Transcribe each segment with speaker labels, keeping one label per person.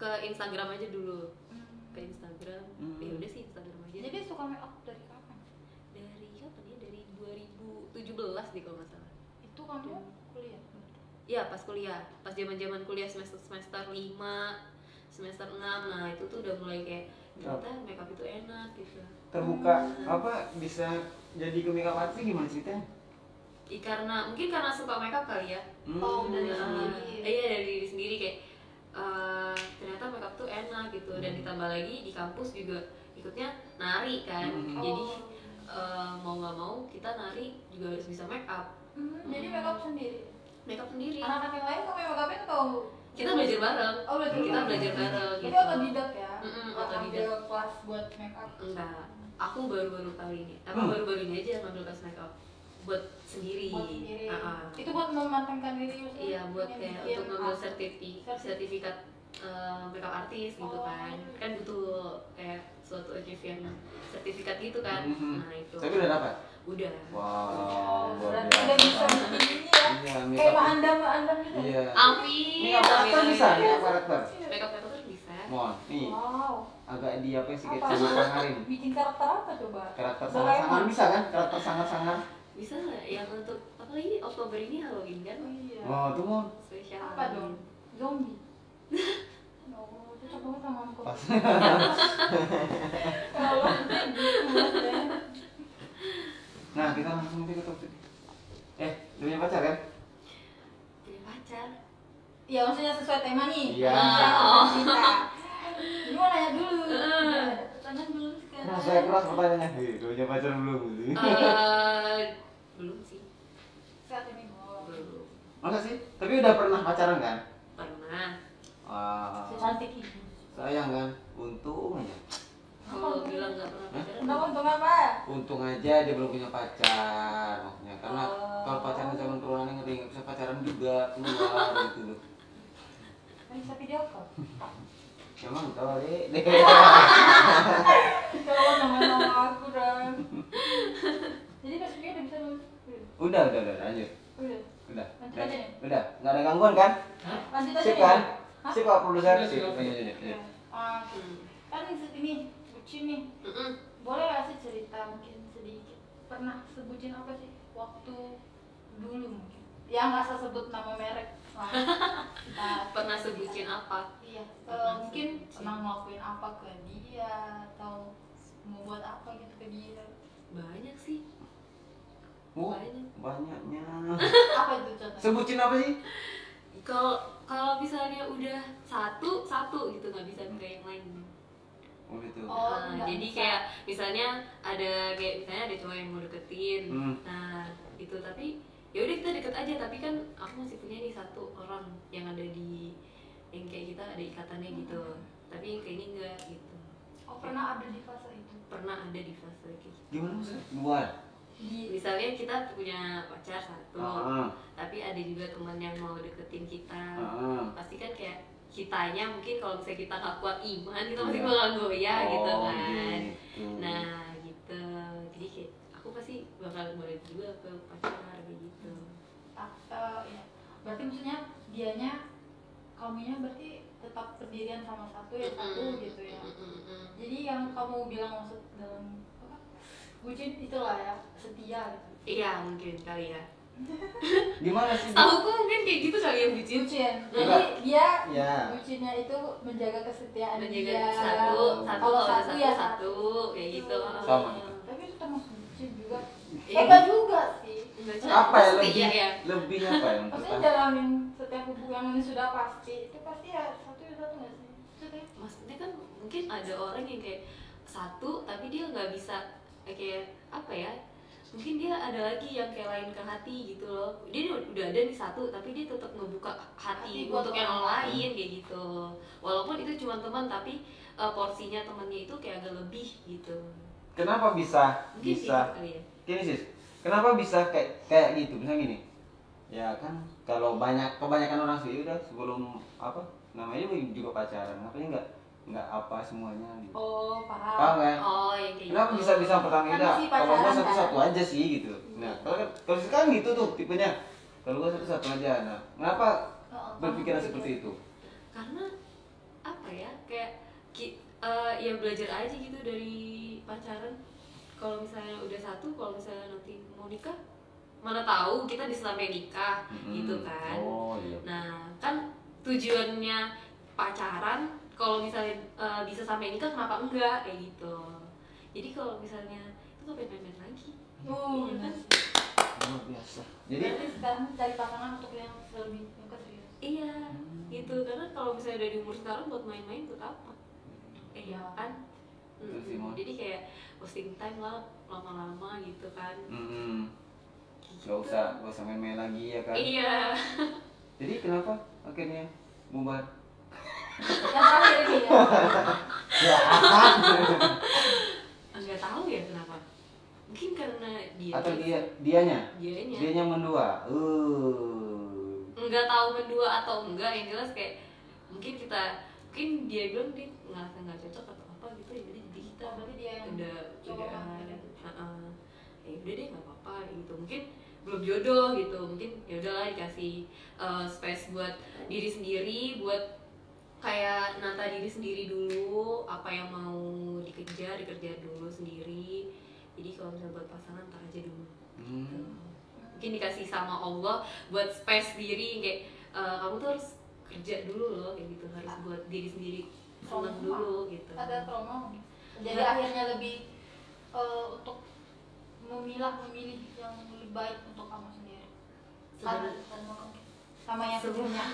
Speaker 1: ke Instagram aja dulu
Speaker 2: Hmm.
Speaker 1: ke Instagram
Speaker 3: Hmm.
Speaker 1: ya udah sih Instagram aja
Speaker 2: Jadi suka make up dari kapan?
Speaker 1: dari kapan ya dari 2017 deh kalau nggak salah
Speaker 2: Itu kamu kuliah?
Speaker 1: Iya pas kuliah, pas zaman zaman kuliah semester semester 5 semester 6 nah itu tuh udah mulai kayak ternyata makeup itu enak gitu.
Speaker 3: terbuka apa bisa jadi ke makeup artist gimana sih teh
Speaker 1: I, karena mungkin karena suka makeup kali ya.
Speaker 2: Oh, dari sendiri.
Speaker 1: Iya dari diri sendiri kayak eh, ternyata makeup tuh enak gitu dan ditambah lagi di kampus juga ikutnya nari kan.
Speaker 3: Hmm.
Speaker 1: Jadi
Speaker 2: Oh.
Speaker 1: eh, mau nggak mau kita nari juga harus bisa makeup.
Speaker 2: Hmm, jadi make up sendiri.
Speaker 1: Makeup sendiri.
Speaker 2: Anak-anak yang lain kamu yang make upin atau
Speaker 1: Kita belajar bareng.
Speaker 2: Oh, belajar
Speaker 1: kita
Speaker 2: bareng.
Speaker 1: belajar bareng gitu.
Speaker 2: otodidak ya?
Speaker 1: Mm-mm,
Speaker 2: Nggak
Speaker 1: otodidak.
Speaker 2: kelas buat make up.
Speaker 1: Enggak, aku baru-baru kali ini, aku
Speaker 3: Hmm.
Speaker 1: baru-baru ini aja ngambil kelas makeup buat sendiri.
Speaker 2: Buat sendiri.
Speaker 1: Ah-ah.
Speaker 2: Itu buat mematangkan diri maksudnya?
Speaker 1: Iya, buat kayak untuk ngambil sertifi
Speaker 2: Sertifikat.
Speaker 1: sertifikat eh, makeup artist gitu
Speaker 2: Oh.
Speaker 1: kan. Kan butuh kayak suatu achievement sertifikat gitu kan.
Speaker 3: Mhm.
Speaker 1: Nah, itu.
Speaker 3: tapi udah dapat
Speaker 1: Udah.
Speaker 3: wow
Speaker 2: Oh, berarti udah bisa bikin ini ya?
Speaker 3: iya
Speaker 2: Kayak
Speaker 3: makeup
Speaker 2: Mak Andam, Mak Andam gitu?
Speaker 3: iya
Speaker 1: Amin.
Speaker 3: makeup karakter bisa makeup karakter
Speaker 1: Makeup karakter bisa.
Speaker 3: mohon nih
Speaker 2: Wow.
Speaker 3: agak di apa sih kayak sama
Speaker 2: Bikin karakter apa coba?
Speaker 3: karakter sangat-sangat bisa kan karakter sangat-sangat
Speaker 1: Bisa nggak yang untuk apa lagi Oktober ini Halloween kan?
Speaker 2: Oh iya.
Speaker 3: oh tuh mohon
Speaker 1: Spesial.
Speaker 2: Apa dong? Zombie. Oh, cocok banget sama aku.
Speaker 3: pas
Speaker 2: Kalau gitu ya.
Speaker 3: nah kita langsung ke topik eh udah punya pacar kan
Speaker 1: Punya pacar.
Speaker 2: Iya, maksudnya sesuai tema nih.
Speaker 3: Iya.
Speaker 1: Oh.
Speaker 2: Ini mau nanya dulu. Pertanyaan dulu sekarang.
Speaker 3: nah saya keras pertanyaannya Hei, udah punya pacar belum
Speaker 1: Eh, belum sih.
Speaker 2: Saat ini belum.
Speaker 1: Belum.
Speaker 3: masa sih tapi udah pernah pacaran kan
Speaker 1: Pernah.
Speaker 3: ah
Speaker 2: Secantik ini.
Speaker 3: sayang kan untung aja
Speaker 1: Kalau bilang nggak pernah pacaran.
Speaker 2: Kenapa untuk apa?
Speaker 3: untung aja dia belum punya pacar maksudnya karena
Speaker 2: Oh.
Speaker 3: kalau pacaran zaman corona ini ngeri nggak bisa pacaran juga keluar gitu loh
Speaker 2: Kan bisa video call.
Speaker 3: emang tahu deh
Speaker 2: Kalau nama-nama aku dan. Jadi video udah bisa?
Speaker 3: Udah udah udah lanjut
Speaker 2: Udah.
Speaker 3: udah
Speaker 2: Lanjut aja nih.
Speaker 3: udah nggak ada gangguan kan
Speaker 2: Lanjut aja
Speaker 3: sip kan
Speaker 2: Hah?
Speaker 3: sip pak produser
Speaker 4: Udah,
Speaker 3: sip lanjut.
Speaker 2: Ah, kan ini bucin nih. Boleh gak sih cerita mungkin sedikit? Pernah sebutin apa sih waktu dulu mungkin? Ya nggak usah sebut nama merek. Nah,
Speaker 1: Pernah sebutin apa?
Speaker 2: Iya, eh,
Speaker 1: Pernah
Speaker 2: mungkin
Speaker 1: sebutin.
Speaker 2: pernah ngelakuin apa ke dia atau mau buat apa gitu ke dia?
Speaker 1: Banyak sih.
Speaker 3: Oh
Speaker 1: Banyak.
Speaker 3: banyaknya
Speaker 2: Apa itu contohnya?
Speaker 3: sebutin apa sih
Speaker 1: Kalau kalau misalnya udah satu satu gitu nggak bisa ke yang lain.
Speaker 3: oh gitu
Speaker 2: Oh,
Speaker 1: Nah, jadi
Speaker 2: bisa.
Speaker 1: kayak misalnya ada kayak misalnya ada cowok yang mau deketin.
Speaker 3: Hmm.
Speaker 1: Nah, itu tapi ya udah kita deket aja tapi kan aku masih punya nih satu orang yang ada di yang kayak kita ada ikatannya gitu. Tapi yang kayak ini enggak gitu.
Speaker 2: Oh, pernah ada di fase itu?
Speaker 1: Pernah ada di fase kayak gitu.
Speaker 3: gimana maksudnya
Speaker 2: Di
Speaker 1: Misalnya kita punya pacar satu,
Speaker 3: ah
Speaker 1: tapi ada juga teman yang mau deketin kita.
Speaker 3: ah
Speaker 1: Pasti kan kayak kitanya mungkin kalau misalnya kita nggak kuat iman kita pasti
Speaker 3: Iya.
Speaker 1: bakal goyah gitu
Speaker 3: Oh,
Speaker 1: kan.
Speaker 3: gitu.
Speaker 1: Nah gitu. Jadi kayak aku pasti bakal boleh juga ke pacar gitu.
Speaker 2: tak, eh, ya. Berarti maksudnya dianya kamunya berarti tetap berdirian sama satu ya satu gitu ya. Jadi yang kamu bilang maksud dalam? Bucin itulah ya setia gitu.
Speaker 1: Iya mungkin kali ya.
Speaker 3: gimana sih
Speaker 1: Tahu aku mungkin kayak gitu kali ya bucin.
Speaker 2: Bucin. Jadi
Speaker 3: Enggak.
Speaker 2: dia
Speaker 3: ya
Speaker 2: bucinnya itu menjaga kesetiaan
Speaker 1: Menjaga
Speaker 2: dia.
Speaker 1: satu, satu
Speaker 2: Kalau satu,
Speaker 1: satu,
Speaker 2: ya
Speaker 1: satu, kayak gitu.
Speaker 3: Sama.
Speaker 2: Tapi itu termasuk bucin juga.
Speaker 1: Iya.
Speaker 2: Hebat juga sih.
Speaker 3: Apa ya
Speaker 1: pasti
Speaker 3: lebih
Speaker 1: ya.
Speaker 3: lebih apa ya
Speaker 2: Maksudnya
Speaker 3: maksudnya
Speaker 2: jalanin setiap hubungan yang sudah pasti itu pasti ya satu ya satu nggak sih? Maksudnya
Speaker 1: kan mungkin ada orang yang kayak satu tapi dia nggak bisa kayak apa ya? Mungkin dia ada lagi yang kayak lain ke hati gitu loh. Dia udah ada nih satu tapi dia tetap ngebuka
Speaker 2: Hati
Speaker 1: hati
Speaker 2: buat
Speaker 1: untuk yang
Speaker 2: orang
Speaker 1: lain kayak gitu. Walaupun itu cuma teman tapi eh, porsinya temannya itu kayak agak lebih gitu.
Speaker 3: kenapa bisa
Speaker 1: Mungkin sih
Speaker 3: bisa
Speaker 1: kali ya.
Speaker 3: gini sih kenapa bisa kayak kayak gitu misalnya gini ya kan kalau banyak kebanyakan orang sih udah sebelum apa namanya juga pacaran ngapain nggak nggak apa semuanya gitu.
Speaker 2: Oh paham.
Speaker 3: paham kan?
Speaker 1: Oh, yang kayak
Speaker 3: kenapa
Speaker 1: gitu.
Speaker 3: bisa bisa
Speaker 2: Kan
Speaker 3: udah
Speaker 2: masih
Speaker 3: kalau gua satu satu
Speaker 2: kan?
Speaker 3: aja sih gitu. Nah kalau kan kalau sekarang gitu tuh tipenya. Kalau gua satu satu aja nah kenapa
Speaker 2: Heeh,
Speaker 3: berpikiran
Speaker 2: kamu
Speaker 3: seperti itu?
Speaker 1: Karena apa ya kayak ki, eh, ya belajar aja gitu dari pacaran. Kalau misalnya udah satu kalau misalnya nanti mau nikah mana tahu kita bisa sampai nikah
Speaker 3: Mm-mm.
Speaker 1: gitu kan.
Speaker 3: Oh iya.
Speaker 1: Nah kan tujuannya pacaran kalau misalnya eh, bisa sampai nikah kenapa enggak kayak gitu jadi kalau misalnya itu ngapain main-main lagi
Speaker 2: Oh,
Speaker 1: Iya kan?
Speaker 3: luar biasa jadi
Speaker 2: Berarti sekarang cari pasangan untuk yang lebih yang keserius.
Speaker 1: iya
Speaker 3: Hmm.
Speaker 1: gitu karena kalau misalnya udah di umur sekarang buat main-main buat apa eh
Speaker 2: Iya.
Speaker 1: kan Mm,
Speaker 3: sih, Mon.
Speaker 1: jadi kayak wasting time lah lama-lama gitu kan
Speaker 3: Mm-mm.
Speaker 1: Gitu.
Speaker 3: Gak usah, gak usah main-main lagi ya kan.
Speaker 1: iya
Speaker 3: Jadi kenapa akhirnya bubar?
Speaker 2: Yang terakhir ini ya.
Speaker 3: Ya
Speaker 1: nggak tahu ya kenapa mungkin karena dia
Speaker 3: Atau dia dianya?
Speaker 1: dianya
Speaker 3: Dianya mendua. Uh.
Speaker 1: nggak tahu mendua atau enggak yang jelas kayak mungkin kita mungkin dia bilang dia ngerasa nggak cocok atau apa gitu ya jadi jadi kita
Speaker 2: Oh, berarti dia yang
Speaker 1: udah
Speaker 2: coba
Speaker 1: udah
Speaker 2: banget.
Speaker 1: uh, ya udah deh nggak apa-apa gitu mungkin belum jodoh gitu mungkin ya udahlah dikasih uh, space buat diri sendiri buat kayak nata diri sendiri dulu apa yang mau dikejar dikerjain dulu sendiri jadi kalau misalnya buat pasangan ntar aja dulu
Speaker 3: Hmm.
Speaker 1: mungkin dikasih sama Allah buat space diri kayak eh, kamu tuh harus kerja dulu loh kayak gitu harus buat diri sendiri
Speaker 2: Trauma.
Speaker 1: dulu gitu
Speaker 2: Ada trauma. Jadi
Speaker 1: Nggak.
Speaker 2: akhirnya lebih eh, untuk memilah memilih yang lebih baik untuk kamu sendiri.
Speaker 1: Sebenarnya-
Speaker 2: sama, yang sebelumnya.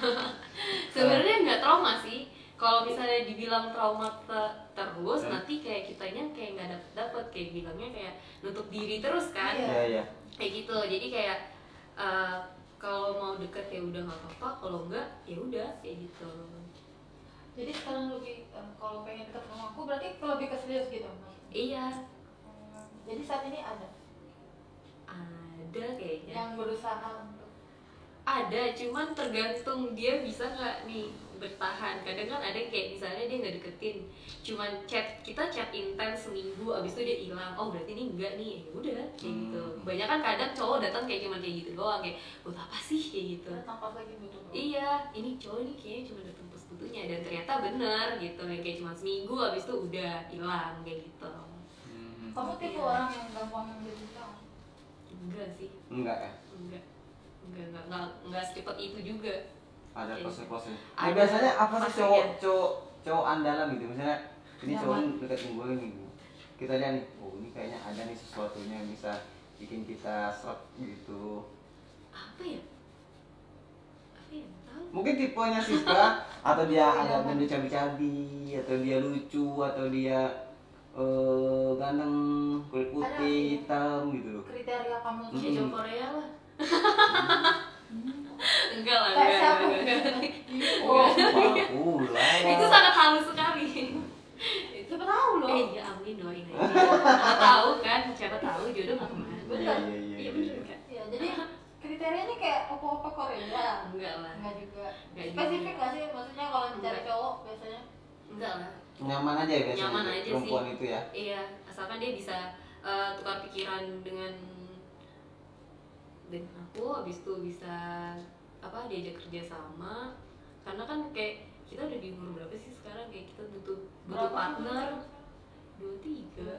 Speaker 1: sebenarnya nggak trauma sih kalau misalnya dibilang trauma te- terus
Speaker 3: Hmm.
Speaker 1: nanti kayak kitanya kayak nggak dapet dapet kayak bilangnya kayak nutup diri terus kan
Speaker 2: Iya.
Speaker 3: Ya ya.
Speaker 1: kayak gitu jadi kayak eh, kalau mau deket ya udah nggak apa-apa kalau enggak ya udah kayak gitu
Speaker 2: Jadi sekarang lebih eh, kalau pengen dekat sama aku berarti lebih ke serius gitu. Mas.
Speaker 1: iya
Speaker 2: Hmm, Jadi saat ini ada
Speaker 1: ada kayaknya
Speaker 2: yang berusaha
Speaker 1: ada cuman tergantung dia bisa nggak nih bertahan kadang kan ada yang kayak misalnya dia nggak deketin cuman chat kita chat intens seminggu abis itu dia hilang oh berarti ini enggak nih ya udah kayak
Speaker 3: Hmm.
Speaker 1: gitu banyak kan kadang cowok datang kayak cuman kayak gitu doang kayak buat apa sih kayak gitu
Speaker 2: lagi butuh.
Speaker 1: iya ini cowok ini kayaknya cuma datang pas butuhnya dan ternyata bener gitu yang kayak cuma seminggu abis itu udah hilang kayak gitu
Speaker 3: Hmm.
Speaker 2: Kamu tipe
Speaker 1: Iya.
Speaker 2: orang yang gampang ngambil nikah?
Speaker 1: enggak sih
Speaker 3: Enggak ya.
Speaker 1: enggak enggak enggak, enggak secepat itu juga.
Speaker 3: Ada
Speaker 1: Iya.
Speaker 3: proses-proses. Nah,
Speaker 1: Ada
Speaker 3: biasanya apa sih cowok cowok cowok andalan gitu? Misalnya ini
Speaker 2: Nyaman.
Speaker 3: cowok deketin gue nih. Kita lihat nih oh ini kayaknya ada nih sesuatunya yang bisa bikin kita serap gitu.
Speaker 1: Apa ya? Apa ya? Nggak tahu.
Speaker 3: Mungkin tipenya Siska atau dia agak gendut cabi-cabi atau dia lucu atau dia eh ganteng kulit
Speaker 2: Ada
Speaker 3: putih
Speaker 2: sih.
Speaker 3: hitam gitu loh.
Speaker 2: Kriteria kamu
Speaker 1: kayak
Speaker 3: Hmm.
Speaker 1: Korea lah enggak lah enggak, enggak, enggak.
Speaker 2: Oh,
Speaker 3: uh
Speaker 1: itu sangat halus sekali itu
Speaker 2: tahu loh.
Speaker 1: eh ya amin doain aja nggak tahu kan siapa tahu jodoh nggak ke mana
Speaker 2: Bener.
Speaker 3: iya iya iya,
Speaker 1: iya
Speaker 3: iya.
Speaker 1: bener kan
Speaker 2: Ya, jadi kriterianya kayak opo-opo Korea.
Speaker 1: enggak lah
Speaker 2: Enggak juga.
Speaker 1: Enggak
Speaker 2: Spesifik nggak sih? Maksudnya kalau mencari cowok biasanya
Speaker 1: enggak lah
Speaker 3: nyaman aja ya biasanya
Speaker 1: Nyaman aja
Speaker 3: perempuan
Speaker 1: sih.
Speaker 3: itu ya
Speaker 1: iya asalkan dia bisa eh, tukar pikiran dengan dengan aku habis itu bisa apa diajak kerja sama. Karena kan kayak kita udah di umur berapa sih sekarang? Kayak kita butuh butuh
Speaker 2: Berapa
Speaker 1: partner. Dua tiga.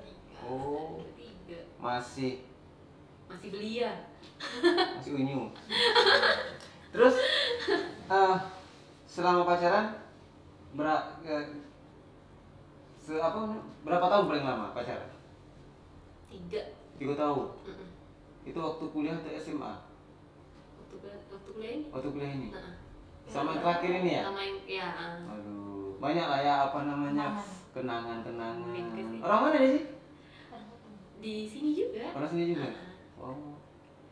Speaker 3: Oh.
Speaker 1: Dua tiga.
Speaker 3: Masih.
Speaker 1: Masih belia.
Speaker 3: Masih unyu. Terus eh, selama pacaran ber se apa berapa tahun paling lama pacaran?
Speaker 1: Tiga.
Speaker 3: Tiga tahun?
Speaker 1: Mm-mm.
Speaker 3: Itu waktu kuliah atau SMA
Speaker 1: waktu kuliah waktu kuliah ini
Speaker 3: waktu kuliah ini
Speaker 1: Nah,
Speaker 3: sama yang terakhir ini ya
Speaker 1: sama yang ya ah.
Speaker 3: aduh banyak lah ya apa namanya
Speaker 2: Kenangan.
Speaker 3: kenangan
Speaker 1: Unik
Speaker 3: kenangan
Speaker 1: sih.
Speaker 3: orang mana sih
Speaker 1: di sini juga
Speaker 3: orang sini juga
Speaker 1: Ah.
Speaker 3: oh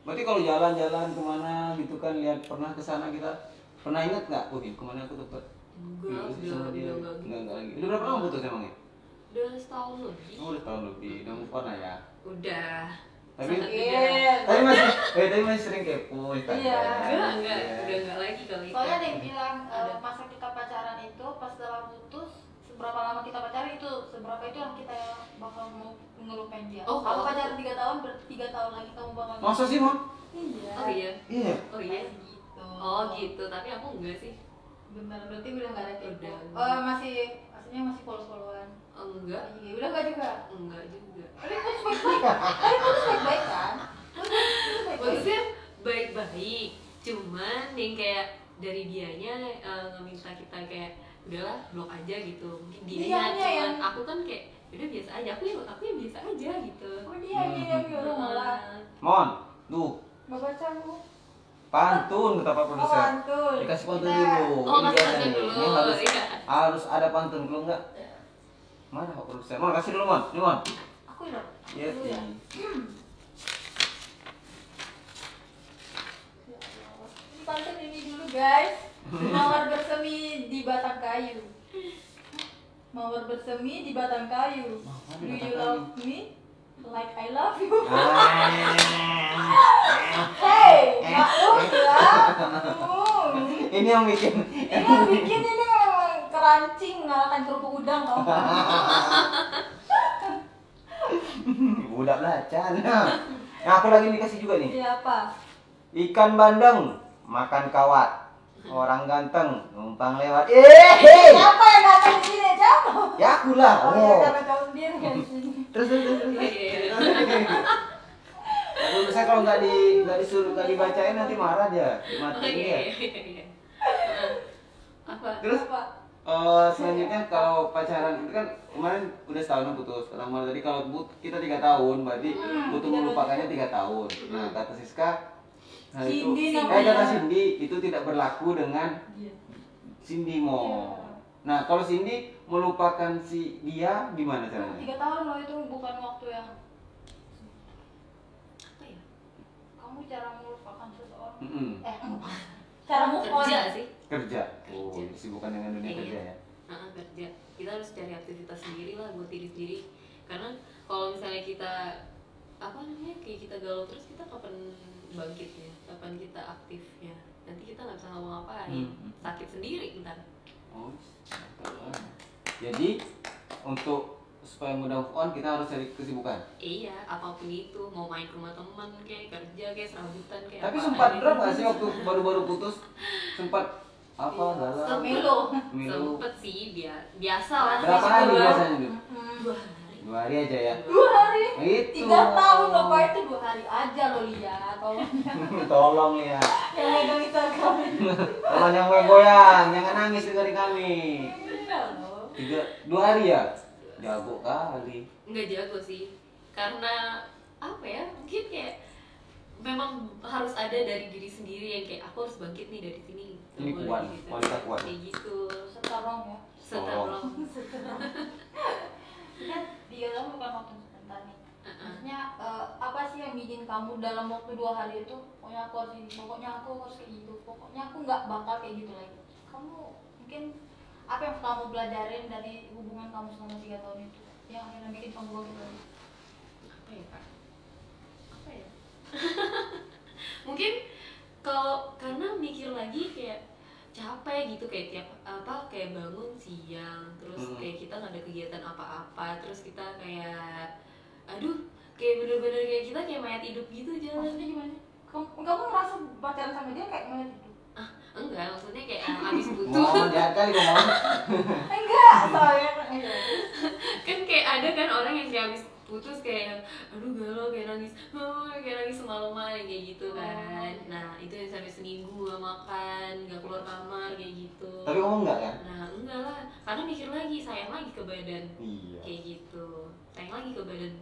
Speaker 3: berarti kalau jalan-jalan ke mana gitu kan lihat pernah ke sana kita pernah ingat nggak oh ke mana aku tuh
Speaker 1: enggak
Speaker 3: sama dia.
Speaker 1: enggak
Speaker 3: Enggak, enggak lagi. Udah berapa lama putus emangnya?
Speaker 1: udah setahun lebih
Speaker 3: Oh, udah tahun lebih. Udah move on lah ya.
Speaker 1: udah
Speaker 3: Tapi
Speaker 2: Iya.
Speaker 3: tapi masih eh tapi masih sering kepo Instagram.
Speaker 2: Iya.
Speaker 1: enggak enggak
Speaker 3: Iya.
Speaker 1: udah enggak lagi kalau itu
Speaker 2: Soalnya ada yang bilang eh,
Speaker 1: Ada.
Speaker 2: masa kita pacaran itu pas setelah putus seberapa lama kita pacaran itu seberapa itu yang kita bakal mau ngelupain dia.
Speaker 1: Oh, kalau-
Speaker 2: pacaran tiga tahun berarti tiga tahun lagi kamu bakal.
Speaker 3: Masa sih, Mon?
Speaker 2: Iya.
Speaker 1: oh iya
Speaker 3: Iya.
Speaker 1: Oh iya
Speaker 2: gitu.
Speaker 1: oh gitu tapi aku enggak sih
Speaker 2: bentar berarti udah nggak ada kepo
Speaker 1: Udah.
Speaker 2: oh masih maksudnya masih polos polosan
Speaker 1: enggak.
Speaker 2: Iya udah nggak juga.
Speaker 1: Enggak juga.
Speaker 2: Tapi putus baik baik tapi putus baik baik kan? Putus baik baik
Speaker 1: maksudnya baik-baik cuman yang kayak dari dianya eh, ngeminta kita kayak udahlah blok aja gitu. Mungkin dia
Speaker 2: Dianya
Speaker 1: cuman
Speaker 2: yang-
Speaker 1: aku kan kayak udah biasa aja. Aku yang aku yang biasa aja gitu.
Speaker 2: Oh dia dia yang nyuruh malah.
Speaker 3: Mon, tuh
Speaker 2: nggak baca lu
Speaker 3: pantun kata Pak
Speaker 2: oh
Speaker 3: produser.
Speaker 2: pantun
Speaker 3: Dikasih pantun dulu.
Speaker 1: oh
Speaker 3: Ini biasa
Speaker 1: pantun
Speaker 3: nih.
Speaker 1: dulu
Speaker 3: Ini harus
Speaker 1: iya
Speaker 3: harus ada pantun kalau enggak mana Pak produser? Mon kasih dulu Mon. Ini Mon.
Speaker 2: aku ya
Speaker 3: Iya.
Speaker 2: Dulu ya? Ya Allah. Ini pantun ini dulu guys mawar bersemi di batang kayu mawar bersemi di batang kayu do you love me like I love you
Speaker 3: Ah.
Speaker 2: hey nggak usah Hmm.
Speaker 3: Ini yang bikin
Speaker 2: ini yang bikin ini memang kerancing ngalahkan kerupuk udang tau nggak?
Speaker 3: budak belacan. Nah, aku lagi dikasih juga nih.
Speaker 2: Iya apa?
Speaker 3: Ikan bandeng makan kawat. Orang ganteng numpang lewat. Eh,
Speaker 2: Siapa yang datang di sini? Siapa?
Speaker 3: ya aku lah.
Speaker 2: Oh,
Speaker 3: Oh.
Speaker 2: ya, karena kau sendiri kan sini.
Speaker 3: Terus terus terus. terus. Saya kalau nggak di nggak disuruh nggak dibacain nanti marah dia, dimatiin
Speaker 1: iya,
Speaker 3: dia.
Speaker 1: iya, iya, apa
Speaker 3: Terus
Speaker 2: Apa?
Speaker 3: eh, selanjutnya kalau pacaran itu kan kemarin udah setahun putus. Lama tadi kalau but, kita tiga tahun, berarti
Speaker 2: Hmm,
Speaker 3: butuh melupakannya tiga tahun. Nah kata Siska, hal itu,
Speaker 2: Cindy
Speaker 3: eh kata Cindy itu tidak berlaku dengan. Cindy mau. Nah kalau Cindy melupakan si dia gimana caranya?
Speaker 2: Tiga tahun loh itu bukan waktu yang
Speaker 1: apa ya
Speaker 2: kamu cara melupakan seseorang.
Speaker 3: Mm-mm.
Speaker 2: Eh, cara move on.
Speaker 1: kerja sih
Speaker 3: Kerja. Oh,
Speaker 1: Kerja.
Speaker 3: kesibukan dengan dunia
Speaker 1: Iya.
Speaker 3: kerja ya.
Speaker 1: Heeh, kerja kita harus cari aktivitas sendiri lah buat diri sendiri karena kalau misalnya kita apa namanya kayak kita galau terus kita kapan bangkitnya kapan kita aktifnya nanti kita nggak bisa ngapa-ngapain
Speaker 3: Hmm.
Speaker 1: sakit sendiri ntar
Speaker 3: Oh, jadi untuk supaya mudah move on kita harus cari kesibukan.
Speaker 1: iya apa pun itu mau main ke rumah teman kayak kerja kayak serabutan kayak
Speaker 3: Tapi
Speaker 1: apa
Speaker 3: sempat drop gak sih waktu baru-baru putus? Sempat apa galau?
Speaker 2: Melo.
Speaker 3: Milu.
Speaker 1: sempet sih bia biasa lah
Speaker 3: Berapa hari biasanya
Speaker 1: dua hari
Speaker 3: Dua hari aja ya.
Speaker 2: Dua hari.
Speaker 3: Itu.
Speaker 2: Tiga tahun loh Pak itu dua hari aja loh Lia. Tolong.
Speaker 3: Tolong ya.
Speaker 2: yang megang Instagram.
Speaker 3: Tolong yang goyang, jangan nangis dengerin kami.
Speaker 2: Iya.
Speaker 3: Tiga, dua hari ya? Jago kali.
Speaker 1: nggak jago sih karena apa ya mungkin kayak memang harus ada dari diri sendiri yang kayak aku harus bangkit nih dari sini
Speaker 3: Ini kuat,
Speaker 1: gitu.
Speaker 3: wanita kuat.
Speaker 1: kayak gitu
Speaker 2: Sekarang ya.
Speaker 1: setarong
Speaker 2: Kan tiga tahun bukan waktu sebentar nih. Maksudnya eh, apa sih yang bikin kamu dalam waktu dua hari itu pokoknya aku harus ini, pokoknya aku harus kayak gitu, pokoknya aku nggak bakal kayak gitu lagi. Kamu mungkin apa yang kamu belajarin dari hubungan kamu selama tiga tahun itu yang akhirnya bikin kamu gitu lagi?
Speaker 1: apa ya kak apa ya mungkin kalau karena mikir lagi kayak capek gitu kayak tiap apa kayak bangun siang terus
Speaker 3: Hmm.
Speaker 1: kayak kita nggak ada kegiatan apa-apa terus kita kayak aduh kayak bener-bener kayak kita kayak mayat hidup gitu jalan
Speaker 2: Maksudnya gimana? Kamu, kamu ngerasa pacaran sama dia kayak mana gitu?
Speaker 1: enggak maksudnya kayak ah, habis
Speaker 3: Mau
Speaker 1: putus
Speaker 3: jahat kali mau.
Speaker 2: Enggak, soalnya iya.
Speaker 1: kan kayak ada kan orang yang kayak habis putus kayak aduh galau kayak nangis oh, kayak nangis semalaman kayak gitu kan nah itu yang sampai seminggu gak makan gak keluar kamar kayak gitu
Speaker 3: Tapi kamu enggak kan?
Speaker 1: nah enggak lah karena mikir lagi sayang lagi ke badan
Speaker 3: Iya.
Speaker 1: kayak gitu sayang lagi ke badan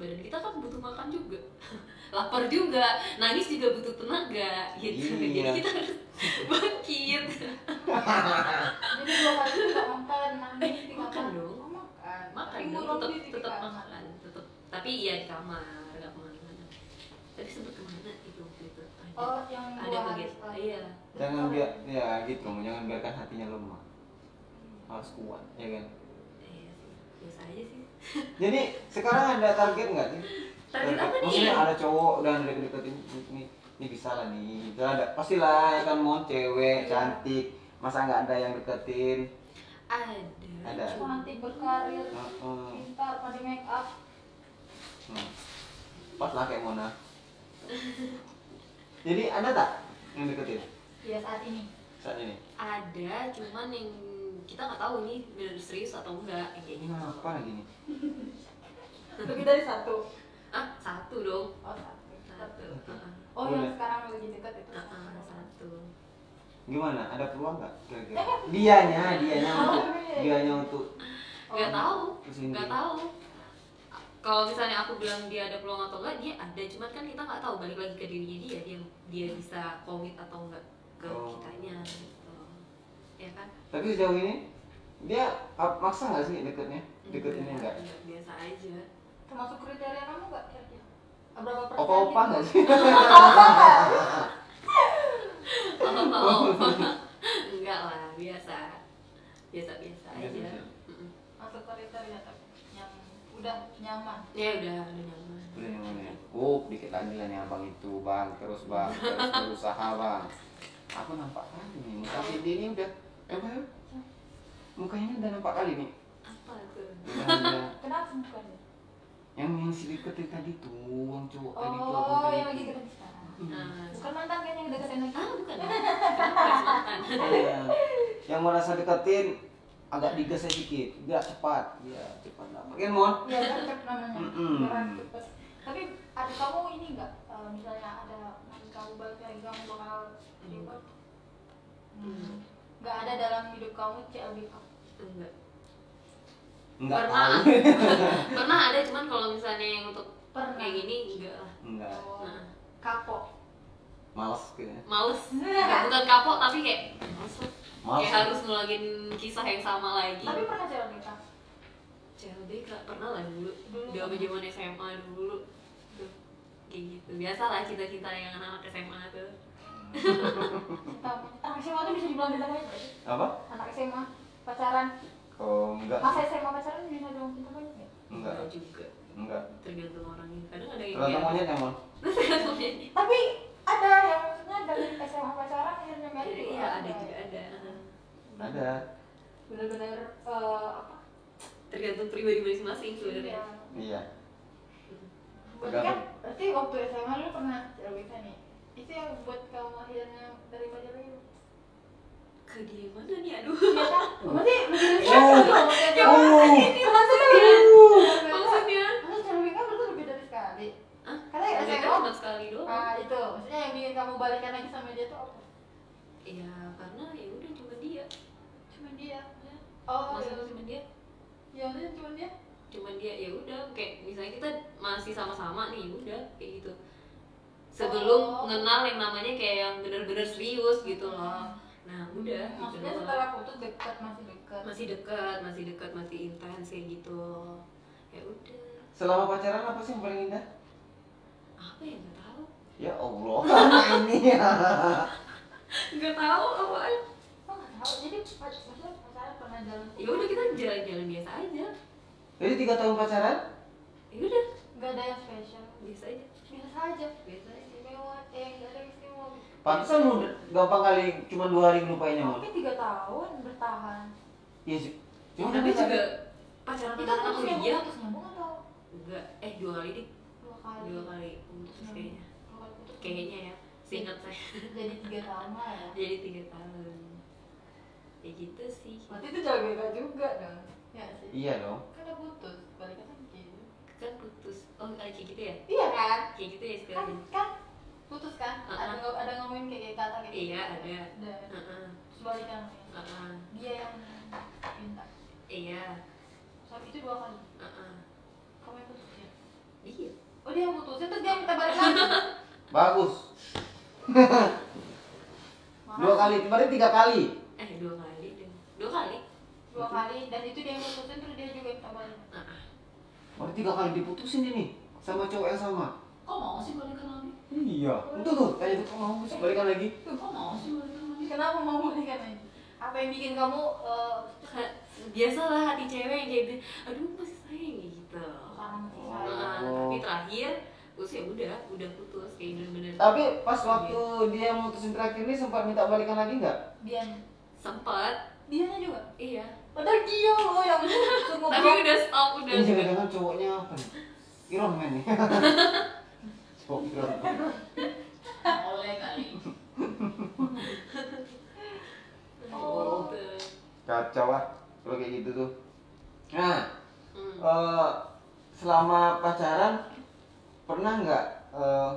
Speaker 1: badan kita kan butuh makan juga. Lapar juga. Nangis juga butuh tenaga gitu.
Speaker 3: Iya.
Speaker 1: jadi kita harus bangkit.
Speaker 2: Jadi dua hari itu nggak makan, nangis di
Speaker 1: Makan dong.
Speaker 2: Oh, makan.
Speaker 1: makan
Speaker 2: Tapi
Speaker 1: dong. tetap
Speaker 2: di
Speaker 1: tetap makan tetap tapi iya di kamar nggak ke mana-mana. Tapi sempet ke mana itu waktu itu? Ada
Speaker 2: Oh, yang
Speaker 1: ada bagian iya.
Speaker 3: Jangan biar ya gitu, jangan biarkan hatinya lemah. Harus kuat, ya kan?
Speaker 1: iya sih. Biasa aja sih
Speaker 3: Jadi sekarang ada target nggak sih?
Speaker 1: Target apa nih?
Speaker 3: Maksudnya ada cowok dan deket-deketin ini, ini bisa lah nih. Bisa ada, pastilah ya kan mau cewek
Speaker 2: Iya.
Speaker 3: cantik, masa nggak ada yang deketin?
Speaker 1: ada
Speaker 3: Ada.
Speaker 2: Cantik berkarir, pintar, pandai make up.
Speaker 3: Hmm. Pas lah kayak Mona. Jadi ada tak yang deketin?
Speaker 2: Ya saat ini.
Speaker 3: saat ini
Speaker 1: ada cuman yang kita nggak tahu nih benar serius atau enggak kayak
Speaker 3: ini
Speaker 1: gitu.
Speaker 3: apa lagi nih?
Speaker 2: Lebih dari satu.
Speaker 1: ah satu dong.
Speaker 2: Oh, satu.
Speaker 1: satu Heeh.
Speaker 2: Oh,
Speaker 3: Boleh.
Speaker 2: yang sekarang lagi dekat itu.
Speaker 1: Heeh, satu.
Speaker 3: Gimana? Ada peluang nggak kira-kira? Dianya dianya
Speaker 2: Oh,
Speaker 3: untuk dianya untuk
Speaker 1: nggak tahu.
Speaker 3: Ke sini.
Speaker 1: nggak tahu. Kalau misalnya aku bilang dia ada peluang atau enggak dia ada. Cuman kan kita nggak tahu. Balik lagi ke dirinya dia dia dia bisa komit atau enggak ke
Speaker 3: Oh.
Speaker 1: kitanya ya kan?
Speaker 3: Tapi sejauh ini dia ap- maksa nggak sih deketnya? Deket ini enggak
Speaker 1: biasa aja.
Speaker 2: Termasuk kriteria kamu nggak kira-kira? Berapa persen?
Speaker 3: opa opa
Speaker 2: gitu?
Speaker 3: nggak sih?
Speaker 1: Oh, enggak lah biasa. Biasa biasa aja.
Speaker 2: Masuk kriteria tapi yang udah nyaman.
Speaker 1: ya udah udah nyaman.
Speaker 3: Udah nyaman ya? Oh dikit lagi lah nih abang itu bang. Terus bang. Terus berusaha bang. Aku nampak nih Cindy ini udah eh apa ya? mukanya udah nampak kali nih
Speaker 1: apa tuh
Speaker 2: Kenapa bukannya?
Speaker 3: yang yang si deketin tadi tuh yang cowok tadi tuh
Speaker 2: Oh, yang lagi dekat sekarang.
Speaker 1: nah
Speaker 2: Bukan mantan kayaknya yang deketin lagi.
Speaker 1: ah bukan ya mantan?
Speaker 3: Iya. yang merasa deketin agak digas sedikit biar cepat ya cepat lah makin mon
Speaker 2: Iya, gercep namanya. Gerak cepet. Tapi ada kamu ini enggak? eh, misalnya ada nanti kamu balik lagi kamu bakal ribet.
Speaker 1: Hmm.
Speaker 2: Enggak ada dalam hidup kamu CLBK.
Speaker 1: enggak
Speaker 3: enggak
Speaker 1: pernah pernah ada cuman kalau misalnya yang untuk
Speaker 2: Pernah.
Speaker 1: kayak gini enggak lah
Speaker 3: enggak
Speaker 2: Oh,
Speaker 1: Nah.
Speaker 2: kapok.
Speaker 3: males kayaknya
Speaker 1: males Nggak, bukan kapok tapi kayak males.
Speaker 3: Males.
Speaker 1: kayak harus ngulangin kisah yang sama lagi
Speaker 2: Tapi pernah CLBK?
Speaker 1: CLBK pernah lah dulu
Speaker 2: Dulu.
Speaker 1: zaman zaman SMA dulu tuh kayak gitu biasa lah cita-cita yang anak-anak SMA tuh
Speaker 2: anak SMA tuh bisa dibilang kita sih?
Speaker 3: apa?
Speaker 2: Anak SMA pacaran.
Speaker 3: oh enggak.
Speaker 2: Masa SMA pacaran bisa dibilang kita banyak nggak?
Speaker 3: enggak.
Speaker 1: Juga.
Speaker 3: Enggak.
Speaker 1: Tergantung orangnya. Kadang ada yang
Speaker 3: tergantung monyet ya mon
Speaker 1: tergantung monyetnya.
Speaker 2: Tapi ada yang maksudnya dari SMA pacaran akhirnya married juga
Speaker 1: iya ada juga ada.
Speaker 3: Ada.
Speaker 2: Bener-bener eh, apa?
Speaker 1: tergantung pribadi masing-masing sebenarnya.
Speaker 2: Iya.
Speaker 3: iya.
Speaker 2: Berarti kan, berarti waktu SMA lu pernah CLBK nih. Itu yang buat kamu akhirnya dari pacar itu.
Speaker 1: ke dia mana nih aduh
Speaker 2: Iya kan? Berarti
Speaker 3: Oh.
Speaker 2: satu dong maksudnya.
Speaker 3: Oh.
Speaker 2: Ini maksudnya.
Speaker 1: maksudnya
Speaker 2: Masa CLBK berarti lebih dari sekali. Karena ya
Speaker 1: CLBK
Speaker 2: SMA.
Speaker 1: cuma sekali doang
Speaker 2: Ah itu, maksudnya yang bikin kamu balikan lagi sama dia tuh apa?
Speaker 1: Iya, karena ya udah cuma dia.
Speaker 2: Cuma dia. Oh,
Speaker 1: Maksudnya cuma dia.
Speaker 2: Ya udah cuma dia.
Speaker 1: Cuma dia ya udah kayak misalnya kita masih sama-sama nih, ya udah kayak gitu. Sebelum
Speaker 2: Oh.
Speaker 1: mengenal yang namanya kayak yang bener-bener serius gitu loh. Nah, udah gitu
Speaker 2: Maksudnya
Speaker 1: doang.
Speaker 2: setelah putus dekat masih dekat.
Speaker 1: masih dekat, masih dekat, masih intens kayak gitu. Ya udah.
Speaker 3: selama pacaran apa sih yang paling indah
Speaker 1: Apa ya nggak tahu.
Speaker 3: ya Allah ini ya
Speaker 1: Nggak tahu apa.
Speaker 2: Oh, nggak tahu. Jadi maksudnya pacaran pernah jalan.
Speaker 1: Ya udah kita jalan-jalan biasa aja.
Speaker 3: jadi tiga tahun pacaran
Speaker 1: Ya udah,
Speaker 2: Gak ada yang spesial.
Speaker 1: Biasa aja.
Speaker 2: Biasa aja.
Speaker 1: Biasa aja.
Speaker 2: Istimewa. Eh, gak ada yang istimewa.
Speaker 3: pantesan lu gampang kali cuma dua hari ngelupainnya
Speaker 2: Tapi tiga tahun bertahan.
Speaker 3: iya sih
Speaker 1: Ya,
Speaker 3: cuma
Speaker 1: tapi
Speaker 3: kan
Speaker 1: juga pacaran
Speaker 2: Itu
Speaker 1: pertama
Speaker 2: putus nyambung, putus nyambung atau
Speaker 1: enggak eh dua kali deh
Speaker 2: dua kali?
Speaker 1: dua kali putus
Speaker 2: Hmm.
Speaker 1: kayaknya kayaknya ya seingat saya
Speaker 2: Jadi tiga tahun lah ya.
Speaker 1: jadi tiga tahun ya gitu sih
Speaker 2: Berarti itu jago beda juga dong. Ya sih.
Speaker 3: iya dong
Speaker 2: Kan udah putus, lagi.
Speaker 1: Kan putus oh kayak gitu ya
Speaker 2: Iya kan?
Speaker 1: kayak gitu ya
Speaker 2: Kan
Speaker 1: istilahnya
Speaker 2: kan putus kan?
Speaker 1: Uh-uh.
Speaker 2: Ada ngo- ada ngomongin kayak kata kayak
Speaker 1: iya
Speaker 2: gitu.
Speaker 1: ada
Speaker 2: Ada.
Speaker 1: Heeh,
Speaker 2: Terus balikan.
Speaker 1: heeh.
Speaker 2: Dia yang minta.
Speaker 1: iya
Speaker 2: Saat itu dua kali.
Speaker 1: heeh.
Speaker 2: Kamu yang putusin.
Speaker 1: iya
Speaker 2: Oh dia yang putusin terus dia yang minta balik lagi.
Speaker 3: bagus dua kali kemarin tiga kali
Speaker 1: eh dua kali deh dua kali
Speaker 2: Dua kali dan itu dia yang putusin terus dia juga minta balik.
Speaker 1: Heeh.
Speaker 3: Berarti tiga kali diputusin ini sama cowok yang sama.
Speaker 1: kok mau sih balikan lagi
Speaker 3: Iya. Itu tuh, tanya tuh kok mau sih balikan lagi.
Speaker 1: kok mau sih balikan lagi
Speaker 2: Kenapa mau balikan lagi? Apa yang bikin kamu eh
Speaker 1: Ka- biasalah hati cewek yang kayak gitu aduh masih sayang ya gitu
Speaker 3: Oh.
Speaker 1: Nah, tapi terakhir terus ya udah udah putus kayak bener-bener
Speaker 3: Tapi pas waktu dia mutusin terakhir ini sempat minta balikan lagi nggak?
Speaker 2: Dia
Speaker 1: sempet
Speaker 2: dianya juga.
Speaker 1: iya
Speaker 2: Padahal dia loh yang suruh
Speaker 1: tapi udah stop udah
Speaker 3: Ini jangan-jangan cowoknya apa nih? Iron Man nih. Cowok Iron Man.
Speaker 1: oleh kali
Speaker 3: kacau ah kalau kayak gitu tuh nah
Speaker 1: Hmm.
Speaker 3: eh, selama pacaran pernah nggak eh,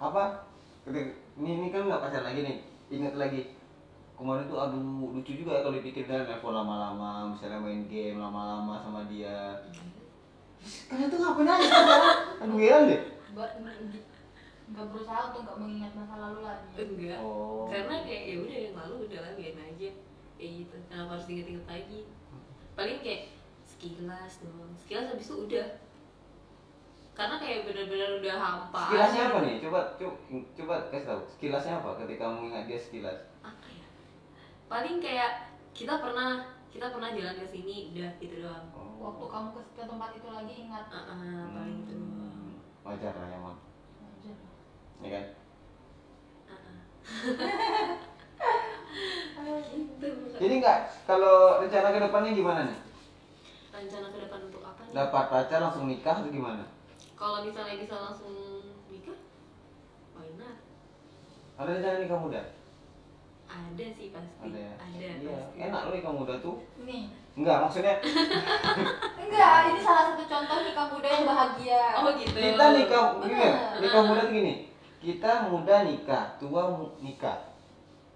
Speaker 3: apa ini, ini kan nggak pacaran lagi nih ingat lagi kemarin tuh aduh lucu juga ya kalau dipikir kan telepon lama-lama misalnya main game lama-lama sama dia. Kalian tuh ngapain aja aduh heran deh.
Speaker 2: Nggak berusaha untuk nggak mengingat masa lalu lagi
Speaker 1: enggak
Speaker 3: oh.
Speaker 1: karena kayak ya udah yang lalu udah lah biarin aja. Kayak gitu kenapa harus diinget-inget lagi? Paling kayak sekilas doang. Sekilas habis itu udah. Karena kayak bener-bener udah hampa
Speaker 3: sekilasnya
Speaker 1: aja.
Speaker 3: apa nih? Coba coba coba kasih tahu. Sekilasnya apa ketika mengingat dia sekilas?
Speaker 1: ya paling kayak kita pernah kita pernah jalan ke sini udah gitu doang.
Speaker 2: Waktu kamu ke, ke tempat itu lagi ingat?
Speaker 1: Ah, ah, paling itu doang.
Speaker 3: Hmm, wajar lah ya Mam.
Speaker 2: aja
Speaker 3: ya kan?
Speaker 1: Ah, ah. gitu.
Speaker 3: Jadi nggak kalau rencana ke depannya gimana nih?
Speaker 1: Rencana ke depan untuk apa nih?
Speaker 3: dapat pacar langsung nikah atau gimana?
Speaker 1: Kalau misalnya bisa langsung nikah why not?
Speaker 3: Ada rencana nikah muda
Speaker 1: ada sih pasti
Speaker 3: ada ya?
Speaker 1: ada
Speaker 3: iya
Speaker 1: pasti.
Speaker 3: enak loh nikah muda tuh.
Speaker 2: Nih.
Speaker 3: Enggak maksudnya?
Speaker 2: Enggak ini salah satu contoh nikah muda yang bahagia.
Speaker 1: Oh gitu.
Speaker 3: Kita nikah gini ya,
Speaker 2: Bener.
Speaker 3: nikah muda tuh gini kita muda nikah tua nikah.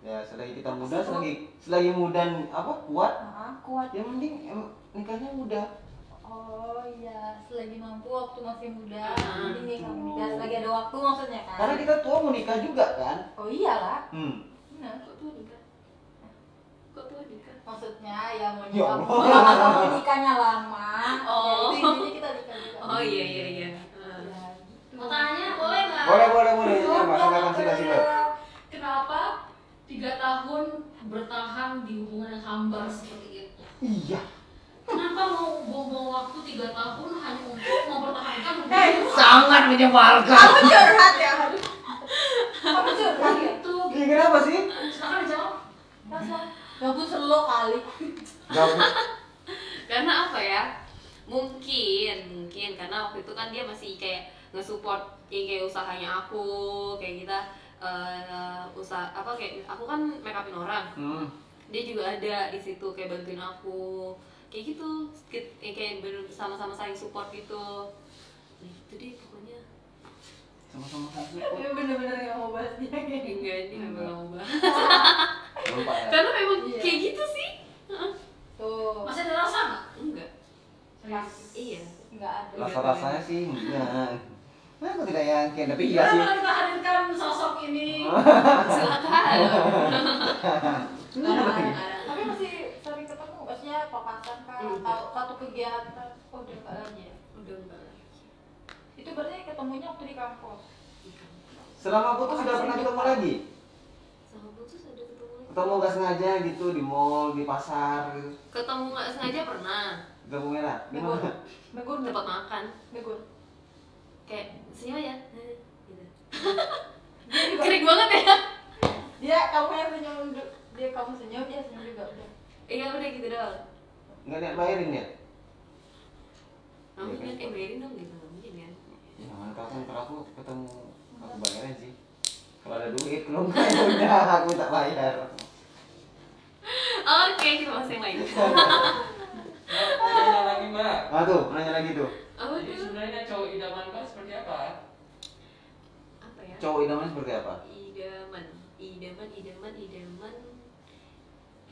Speaker 3: Ya selagi kita muda selagi selagi muda apa kuat?
Speaker 2: Ah, kuat.
Speaker 3: Yang penting em, nikahnya muda.
Speaker 2: Oh iya selagi mampu waktu masih muda
Speaker 1: Ah,
Speaker 2: ini nikah muda. Selagi ada waktu maksudnya kan?
Speaker 3: Karena kita tua mau nikah juga kan?
Speaker 2: Oh iyalah.
Speaker 3: Hmm
Speaker 2: benar
Speaker 1: kok tua nikah kok tua nikah
Speaker 2: maksudnya ya mau
Speaker 3: Ya
Speaker 2: nikah
Speaker 3: Allah.
Speaker 2: atau mau nikahnya lama
Speaker 1: Oh.
Speaker 2: ya, itu kita nikah juga
Speaker 1: oh iya iya iya Ah.
Speaker 2: Ya, gitu.
Speaker 4: Mau tanya boleh nggak?
Speaker 3: boleh boleh boleh ya
Speaker 2: Boleh,
Speaker 3: mas silakan sila sila
Speaker 4: Kenapa tiga tahun bertahan di hubungan yang hambar seperti itu?
Speaker 3: iya
Speaker 4: Kenapa mau buang-buang waktu tiga tahun hanya untuk mempertahankan
Speaker 2: Eh,
Speaker 4: hubungan
Speaker 3: sangat menyebalkan
Speaker 2: kamu curhat ya kamu curhat ya
Speaker 4: itu?
Speaker 3: Iya kenapa sih?
Speaker 4: Silakan dijawab.
Speaker 2: masa? Gabut selo kali.
Speaker 3: Gabut
Speaker 1: karena apa ya? Mungkin mungkin. Karena waktu itu kan dia masih kayak nge-support kayak, kayak usahanya aku kayak kita eh, usaha apa kayak aku kan make upin orang.
Speaker 3: Hmm.
Speaker 1: dia juga ada di situ kayak bantuin aku. Kayak gitu kayak bener sama-sama saling support gitu. Nah itu deh
Speaker 3: sama-sama sama
Speaker 2: ini bener-bener gak mau bahas dia. Kayak
Speaker 1: enggak ini memang gak mau bahas.
Speaker 3: Lupa ya.
Speaker 1: Karena memang
Speaker 2: Iya.
Speaker 1: kayak gitu sih.
Speaker 2: Tuh.
Speaker 4: Masih ada rasa nggak?
Speaker 1: enggak.
Speaker 2: Pas
Speaker 1: iya.
Speaker 2: nggak ada.
Speaker 3: Rasa rasanya sih enggak. Nah, aku tidak yakin tapi iya sih?
Speaker 4: kita hadirkan sosok ini?
Speaker 1: silakan.
Speaker 2: Tapi masih sering ketemu maksudnya papasan kan atau satu kegiatan? Oh udah nggak lagi ya?
Speaker 1: Udah enggak lagi
Speaker 2: itu berarti ketemunya waktu di kampus.
Speaker 3: Selama putus sudah pernah ketemu lagi?
Speaker 1: Sama putus ada ketemu lagi.
Speaker 3: Ketemu nggak sengaja gitu di mall di pasar? Gitu
Speaker 1: ketemu nggak sengaja pernah.
Speaker 3: Ketemu merah
Speaker 2: Megur. Megur
Speaker 1: tempat makan.
Speaker 2: Megur.
Speaker 1: Kayak senyum Eh, gitu kering banget ya.
Speaker 2: Dia kamu yang senyum dia kamu senyum dia senyum juga udah.
Speaker 1: Iya udah gitu doang.
Speaker 3: Nggak niat bayarin ya?
Speaker 1: Nggak mungkin kan? eh bayarin dong gitu
Speaker 3: tahu kan kalau aku ketemu aku bayarin sih. Kalau ada duit kalau nggak ya udah aku tak bayar.
Speaker 1: Oke kita bahas yang lain
Speaker 5: Nanya lagi mbak.
Speaker 3: ah tuh nanya lagi tuh.
Speaker 1: Apa tuh?
Speaker 5: sebenarnya cowok idaman mbak seperti apa?
Speaker 1: apa ya?
Speaker 3: Cowok idaman seperti apa?
Speaker 1: Idaman. Idaman idaman idaman.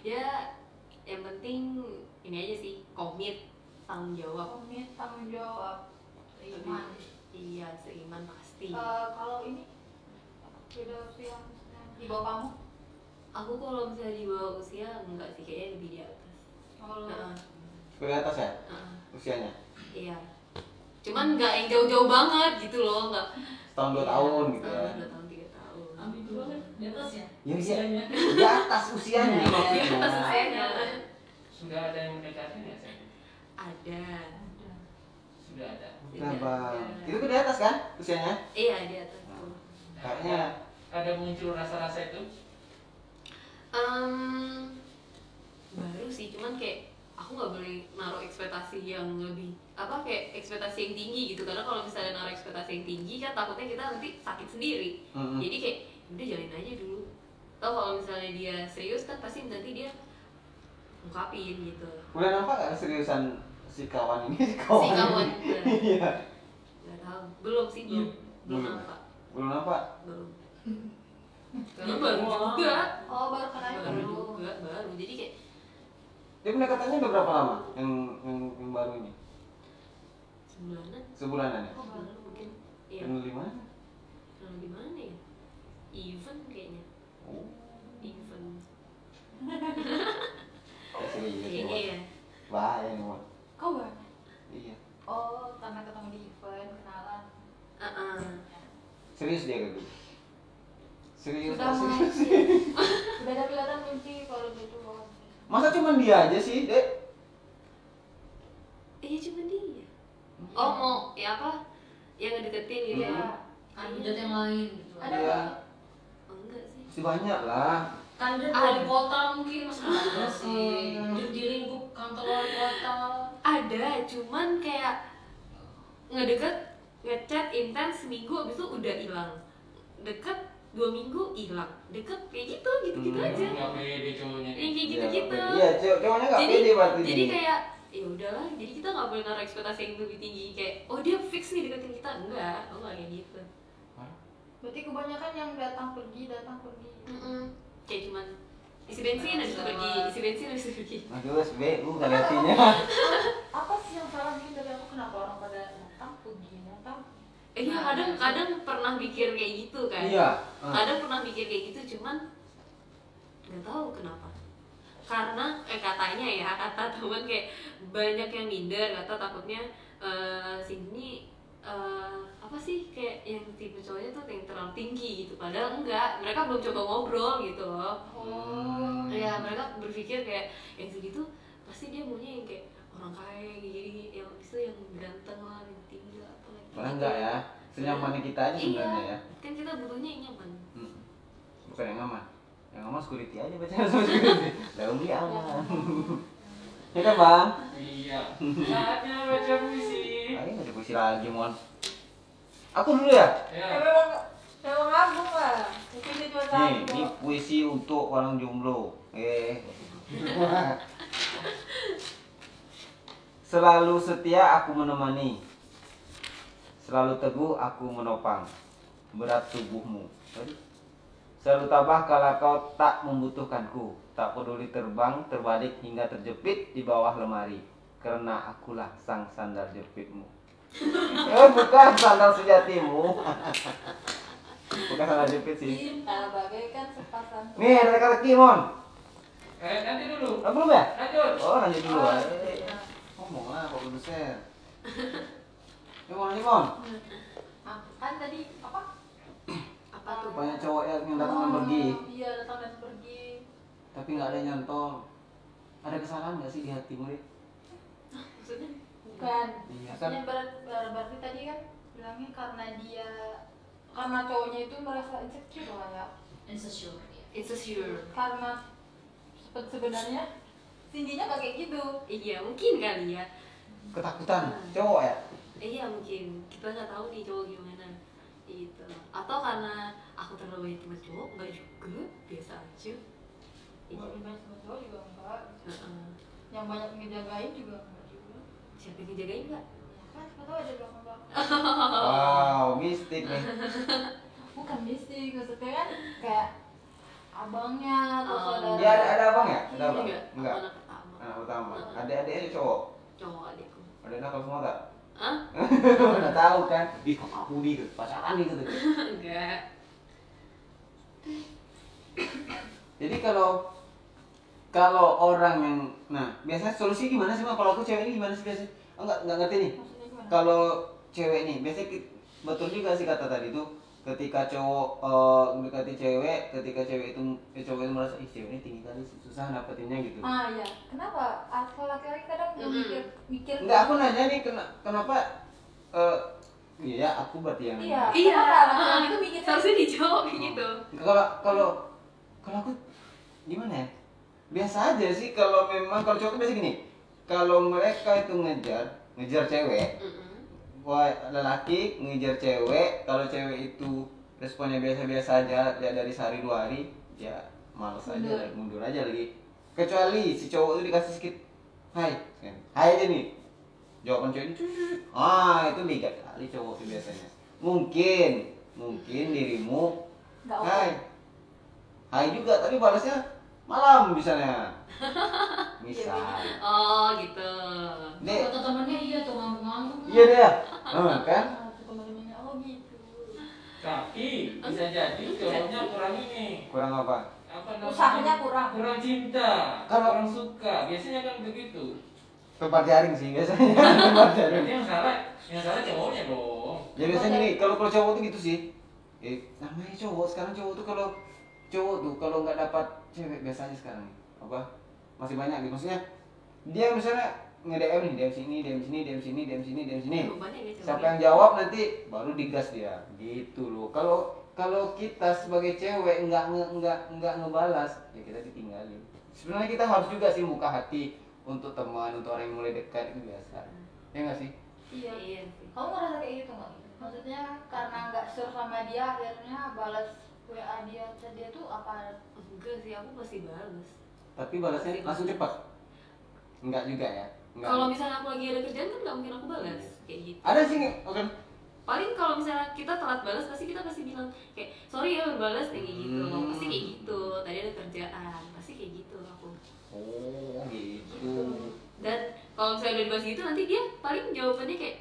Speaker 1: Ya yang penting ini aja sih komit tanggung jawab.
Speaker 2: Komit tanggung jawab. Iman
Speaker 1: iya seiman pasti.
Speaker 2: Eh, kalau ini beda usia di bawah kamu?
Speaker 1: Aku kalau misalnya di bawah usia enggak sih kayaknya lebih di atas.
Speaker 2: Kalau
Speaker 1: Heeh,
Speaker 3: ke atas ya?
Speaker 1: Heeh.
Speaker 3: usianya?
Speaker 1: Iya. Cuman nggak yang jauh-jauh banget gitu loh nggak
Speaker 3: setahun dua
Speaker 1: Iya,
Speaker 3: tahun gitu
Speaker 1: setahun,
Speaker 3: ya.
Speaker 1: dua tahun tiga tahun.
Speaker 4: Ambigu banget di atas ya?
Speaker 3: Ya, iya.
Speaker 4: Usianya.
Speaker 3: di atas usianya.
Speaker 1: Iya, di atas usianya.
Speaker 5: Sudah ada yang mendekati nggak sih?
Speaker 1: ada
Speaker 5: Sudah ada.
Speaker 3: Nah,
Speaker 1: Tidak
Speaker 3: bang.
Speaker 1: ada.
Speaker 3: Itu ke di atas kan usianya?
Speaker 1: iya di atas tuh
Speaker 3: Kayaknya
Speaker 5: Ada muncul rasa-rasa itu?
Speaker 1: Em, baru sih cuman kayak aku nggak boleh naruh ekspektasi yang lebih apa kayak ekspektasi yang tinggi gitu karena kalau misalnya naruh ekspektasi yang tinggi kan takutnya kita nanti sakit sendiri
Speaker 3: Mm-mm.
Speaker 1: jadi kayak udah jalanin aja dulu tau kalau misalnya dia serius kan pasti nanti dia ungkapin gitu
Speaker 3: Udah nampak gak seriusan si kawan ini si kawan?
Speaker 1: si kawan juga
Speaker 3: Iya.
Speaker 1: belum sih belum. Belum
Speaker 3: Belum.
Speaker 1: nampak.
Speaker 3: Belum nampak.
Speaker 1: belum. Ini baru juga.
Speaker 2: Oh baru kenanya
Speaker 1: baru
Speaker 2: baru
Speaker 1: juga baru. Jadi kayak
Speaker 3: Dia pendekatannya udah berapa lama yang yang, yang baru ini?
Speaker 1: sebulanan.
Speaker 3: Sebulanan ya?
Speaker 1: sebulan mungkin. Iya.
Speaker 3: Kenal di mana?
Speaker 1: Kenal di mana ya? Event kayaknya.
Speaker 3: Oh,
Speaker 1: event
Speaker 3: ya
Speaker 1: kayaknya
Speaker 3: Mon.
Speaker 1: ya
Speaker 3: Bahaya nih
Speaker 2: Kau gak
Speaker 3: Iya.
Speaker 2: oh karena ketemu di event kenalan.
Speaker 1: Ah, ah.
Speaker 3: Serius dia kayak gitu. Serius,
Speaker 2: sudah
Speaker 3: ah,
Speaker 2: mau
Speaker 3: serius.
Speaker 2: udah ada kelihatan kunci kalau gitu
Speaker 3: Masa cuma dia aja sih, Dek?
Speaker 1: iya cuma dia. Oh mau ya apa? Yang ngedeketin gitu ya?
Speaker 3: Hmm.
Speaker 4: kandidat yang lain gitu.
Speaker 2: Ada
Speaker 3: Iya.
Speaker 1: oh, enggak sih.
Speaker 3: Si banyak lah.
Speaker 4: kandidat wali kota mungkin masih ada sih. Di, di lingkup kantor wali kota
Speaker 1: ada cuman kayak ngedeket ngechat intens seminggu abis itu udah hilang deket dua minggu hilang deket kayak gitu gitu gitu
Speaker 3: Hmm.
Speaker 1: aja
Speaker 5: Nggak pede cowoknya.
Speaker 1: yang kayak gitu
Speaker 3: Iya,
Speaker 1: gitu.
Speaker 3: Iya, cewek cowoknya nggak
Speaker 1: jadi
Speaker 3: pede berarti.
Speaker 1: jadi
Speaker 3: ini.
Speaker 1: kayak ya udahlah jadi kita nggak boleh naruh ekspektasi yang lebih tinggi kayak oh dia fix nih deketin kita enggak oh enggak kayak gitu
Speaker 2: berarti kebanyakan yang datang pergi datang pergi
Speaker 1: Mm-mm. kayak cuman isi bensin habis itu pergi isi bensin habis itu pergi
Speaker 3: Nah, terus B, lu nggak liatinya.
Speaker 2: apa sih yang salah mungkin dari aku kenapa orang pada datang pergi datang
Speaker 1: eh iya kadang kadang pernah mikir kayak gitu kan
Speaker 3: Iya. Ah.
Speaker 1: kadang pernah mikir kayak gitu cuman nggak tahu kenapa karena eh katanya ya kata teman kayak banyak yang minder kata takutnya eh sini eh, apa sih kayak yang tipe cowoknya tuh yang terlalu tinggi gitu padahal enggak mereka belum coba ngobrol gitu loh
Speaker 2: oh
Speaker 1: ya mereka berpikir kayak yang segitu pasti dia maunya yang kayak orang kaya jadi yang bisa yang ganteng lah yang tinggi lah apa lagi
Speaker 3: Padahal enggak ya. Senyamannya kita aja sebenarnya ya.
Speaker 1: iya kan kita butuhnya yang nyaman
Speaker 3: Hmm. Bukan yang aman. Yang aman security aja baca sama security. Dalam dia aman. ya kan bang?
Speaker 5: Iya. Saatnya baca puisi.
Speaker 3: Ayo ada puisi lagi mon. Aku dulu ya.
Speaker 2: ya
Speaker 5: Ya.
Speaker 2: memang memang agung lah dia cuma
Speaker 3: Nih,
Speaker 2: satu
Speaker 3: ini puisi untuk orang jomblo. Eh. Selalu setia aku menemani. Selalu teguh aku menopang. Berat tubuhmu. Selalu tabah kala kau tak membutuhkanku. Tak peduli terbang, terbalik hingga terjepit di bawah lemari. Karena akulah sang sandal jepitmu. Eh, bukan sandal sejatimu. bukan sandal jepit sih.
Speaker 2: cinta bagaikan sepasang
Speaker 3: Nih, ada teka-teki, Mon.
Speaker 5: Eh, nanti dulu.
Speaker 3: Ah, belum ya?
Speaker 5: Lanjut.
Speaker 3: Oh, lanjut dulu.
Speaker 2: Oh, iya.
Speaker 3: Ngomong lah, Pak Produser. Ya, Mon, lanjut, Mon.
Speaker 2: Ah, kan tadi apa
Speaker 1: apa tuh
Speaker 3: Banyak cowok yang datang dan pergi,
Speaker 2: Oh, iya datang dan pergi
Speaker 3: tapi nggak ada yang nyantol. Ada kesalahan nggak sih di hatimu, Dik?
Speaker 1: maksudnya
Speaker 2: bukan.
Speaker 3: Iya kan?
Speaker 2: Maksudnya ber- ber- berarti tadi kan bilangnya karena dia karena cowoknya itu merasa insecure lah ya.
Speaker 4: Insecure ya.
Speaker 1: insecure.
Speaker 2: Karena sebe- sebenarnya tingginya gak kayak gitu.
Speaker 1: Iya mungkin kali ya.
Speaker 3: Ketakutan, cowok ya?
Speaker 1: Eh, iya mungkin. Kita nggak tahu nih cowok gimana. Gitu. Atau karena aku terlalu banyak teman cowok nggak juga. Biasa aja.
Speaker 2: Lebih banyak sama cowok juga enggak
Speaker 1: Heeh.
Speaker 2: yang banyak ngejagain juga enggak juga
Speaker 1: siapa yang ngejagain nggak
Speaker 2: kan siapa tahu ada belakang belakang
Speaker 3: Wow, mistik nih.
Speaker 2: bukan mistik maksudnya kan kayak abangnya atau
Speaker 1: Oh.
Speaker 2: saudara
Speaker 3: Dia ada ada abang ya? Ada abang?
Speaker 1: enggak
Speaker 3: Enggak.
Speaker 1: anak pertama
Speaker 3: Anak pertama. Adik-adiknya cowok.
Speaker 1: cowok adikku
Speaker 3: Ada nakal semua tak?
Speaker 1: Hah?
Speaker 3: Udah tahu kan? Ih, kok aku nih gitu. Pacaran nih gitu.
Speaker 1: enggak
Speaker 3: Jadi kalau kalau orang yang nah biasanya solusi gimana sih Mak? kalau aku cewek ini gimana sih biasanya? Oh, enggak enggak ngerti nih. Kalau cewek nih biasanya betul juga sih kata tadi tuh ketika cowok eh, mendekati cewek, ketika cewek itu eh, cowok itu merasa ih cewek ini tinggi kali susah dapetinnya gitu.
Speaker 2: ah iya kenapa asal laki-laki kadang nggak
Speaker 1: Mm-mm.
Speaker 2: mikir mikir
Speaker 3: Enggak aku nanya nih kena, kenapa eh iya aku berarti yang
Speaker 2: iya
Speaker 1: iya
Speaker 2: kenapa laki-laki itu mikir
Speaker 1: seharusnya dijawab kayak gitu
Speaker 3: kalau kalau kalau aku gimana ya biasa aja sih kalau memang kalau cowok biasa gini. Kalau mereka itu ngejar ngejar cewek wah lelaki ngejar cewek kalau cewek itu responnya biasa-biasa aja ya dari sehari dua hari ya males aja
Speaker 2: Mundur.
Speaker 3: mundur aja lagi. Kecuali si cowok itu dikasih sedikit hai kan. hai aja nih. Jawaban cowok ini "Cuy." ah itu ligat kali cowok itu biasanya. Mungkin mungkin dirimu hai. hai juga tapi balasnya malam misalnya. Misal.
Speaker 1: Oh gitu.
Speaker 3: Dek,
Speaker 4: Kata temennya iya tuh ngantuk-ngantuk.
Speaker 3: iya dia. Ah, kan?
Speaker 2: Nah, oh gitu.
Speaker 5: Tapi bisa jadi cowoknya kurang ini.
Speaker 3: kurang apa?
Speaker 5: Apa
Speaker 2: usahanya kurang.
Speaker 5: Kurang cinta,
Speaker 3: Kalau-
Speaker 5: kurang suka. Biasanya kan begitu.
Speaker 3: tempat jaring sih biasanya. Tempat jaring.
Speaker 5: yang salah, yang salah cowoknya dong.
Speaker 3: Ya biasanya gini, kalau kalau cowok tuh gitu sih. Eh, namanya cowok sekarang cowok tuh kalau cowok tuh kalau nggak dapat cewek biasanya sekarang apa? Masih banyak gitu maksudnya dia misalnya nge-DM nih DM sini DM sini DM sini DM sini DM sini.
Speaker 1: Cowok
Speaker 3: siapa
Speaker 1: ya?
Speaker 3: yang jawab nanti baru digas dia gitu loh. Kalau kalau kita sebagai cewek nggak nge, nggak nggak ngebalas ya kita ditinggalin. Sebenarnya kita harus juga sih buka hati untuk teman untuk orang yang mulai dekat itu biasa. Ya nggak sih?
Speaker 2: Iya.
Speaker 1: Iya sih.
Speaker 2: Kamu ngerasa kayak gitu nggak? Maksudnya karena nggak sur sama dia akhirnya balas wa dia dia tuh apa?
Speaker 1: Enggak sih aku pasti balas
Speaker 3: tapi balasnya langsung cepat? Enggak juga ya? Enggak.
Speaker 1: Kalau misalnya aku lagi ada kerjaan kan nggak mungkin aku balas kayak gitu.
Speaker 3: Ada sih oke.
Speaker 1: Paling kalau misalnya kita telat balas pasti kita pasti bilang kayak sorry ya baru balas kayak gitu.
Speaker 3: Hmm.
Speaker 1: pasti kayak gitu. Tadi ada kerjaan. Pasti kayak gitu aku.
Speaker 3: Oh gitu.
Speaker 1: Dan kalau misalnya udah dibahas gitu nanti dia paling jawabannya kayak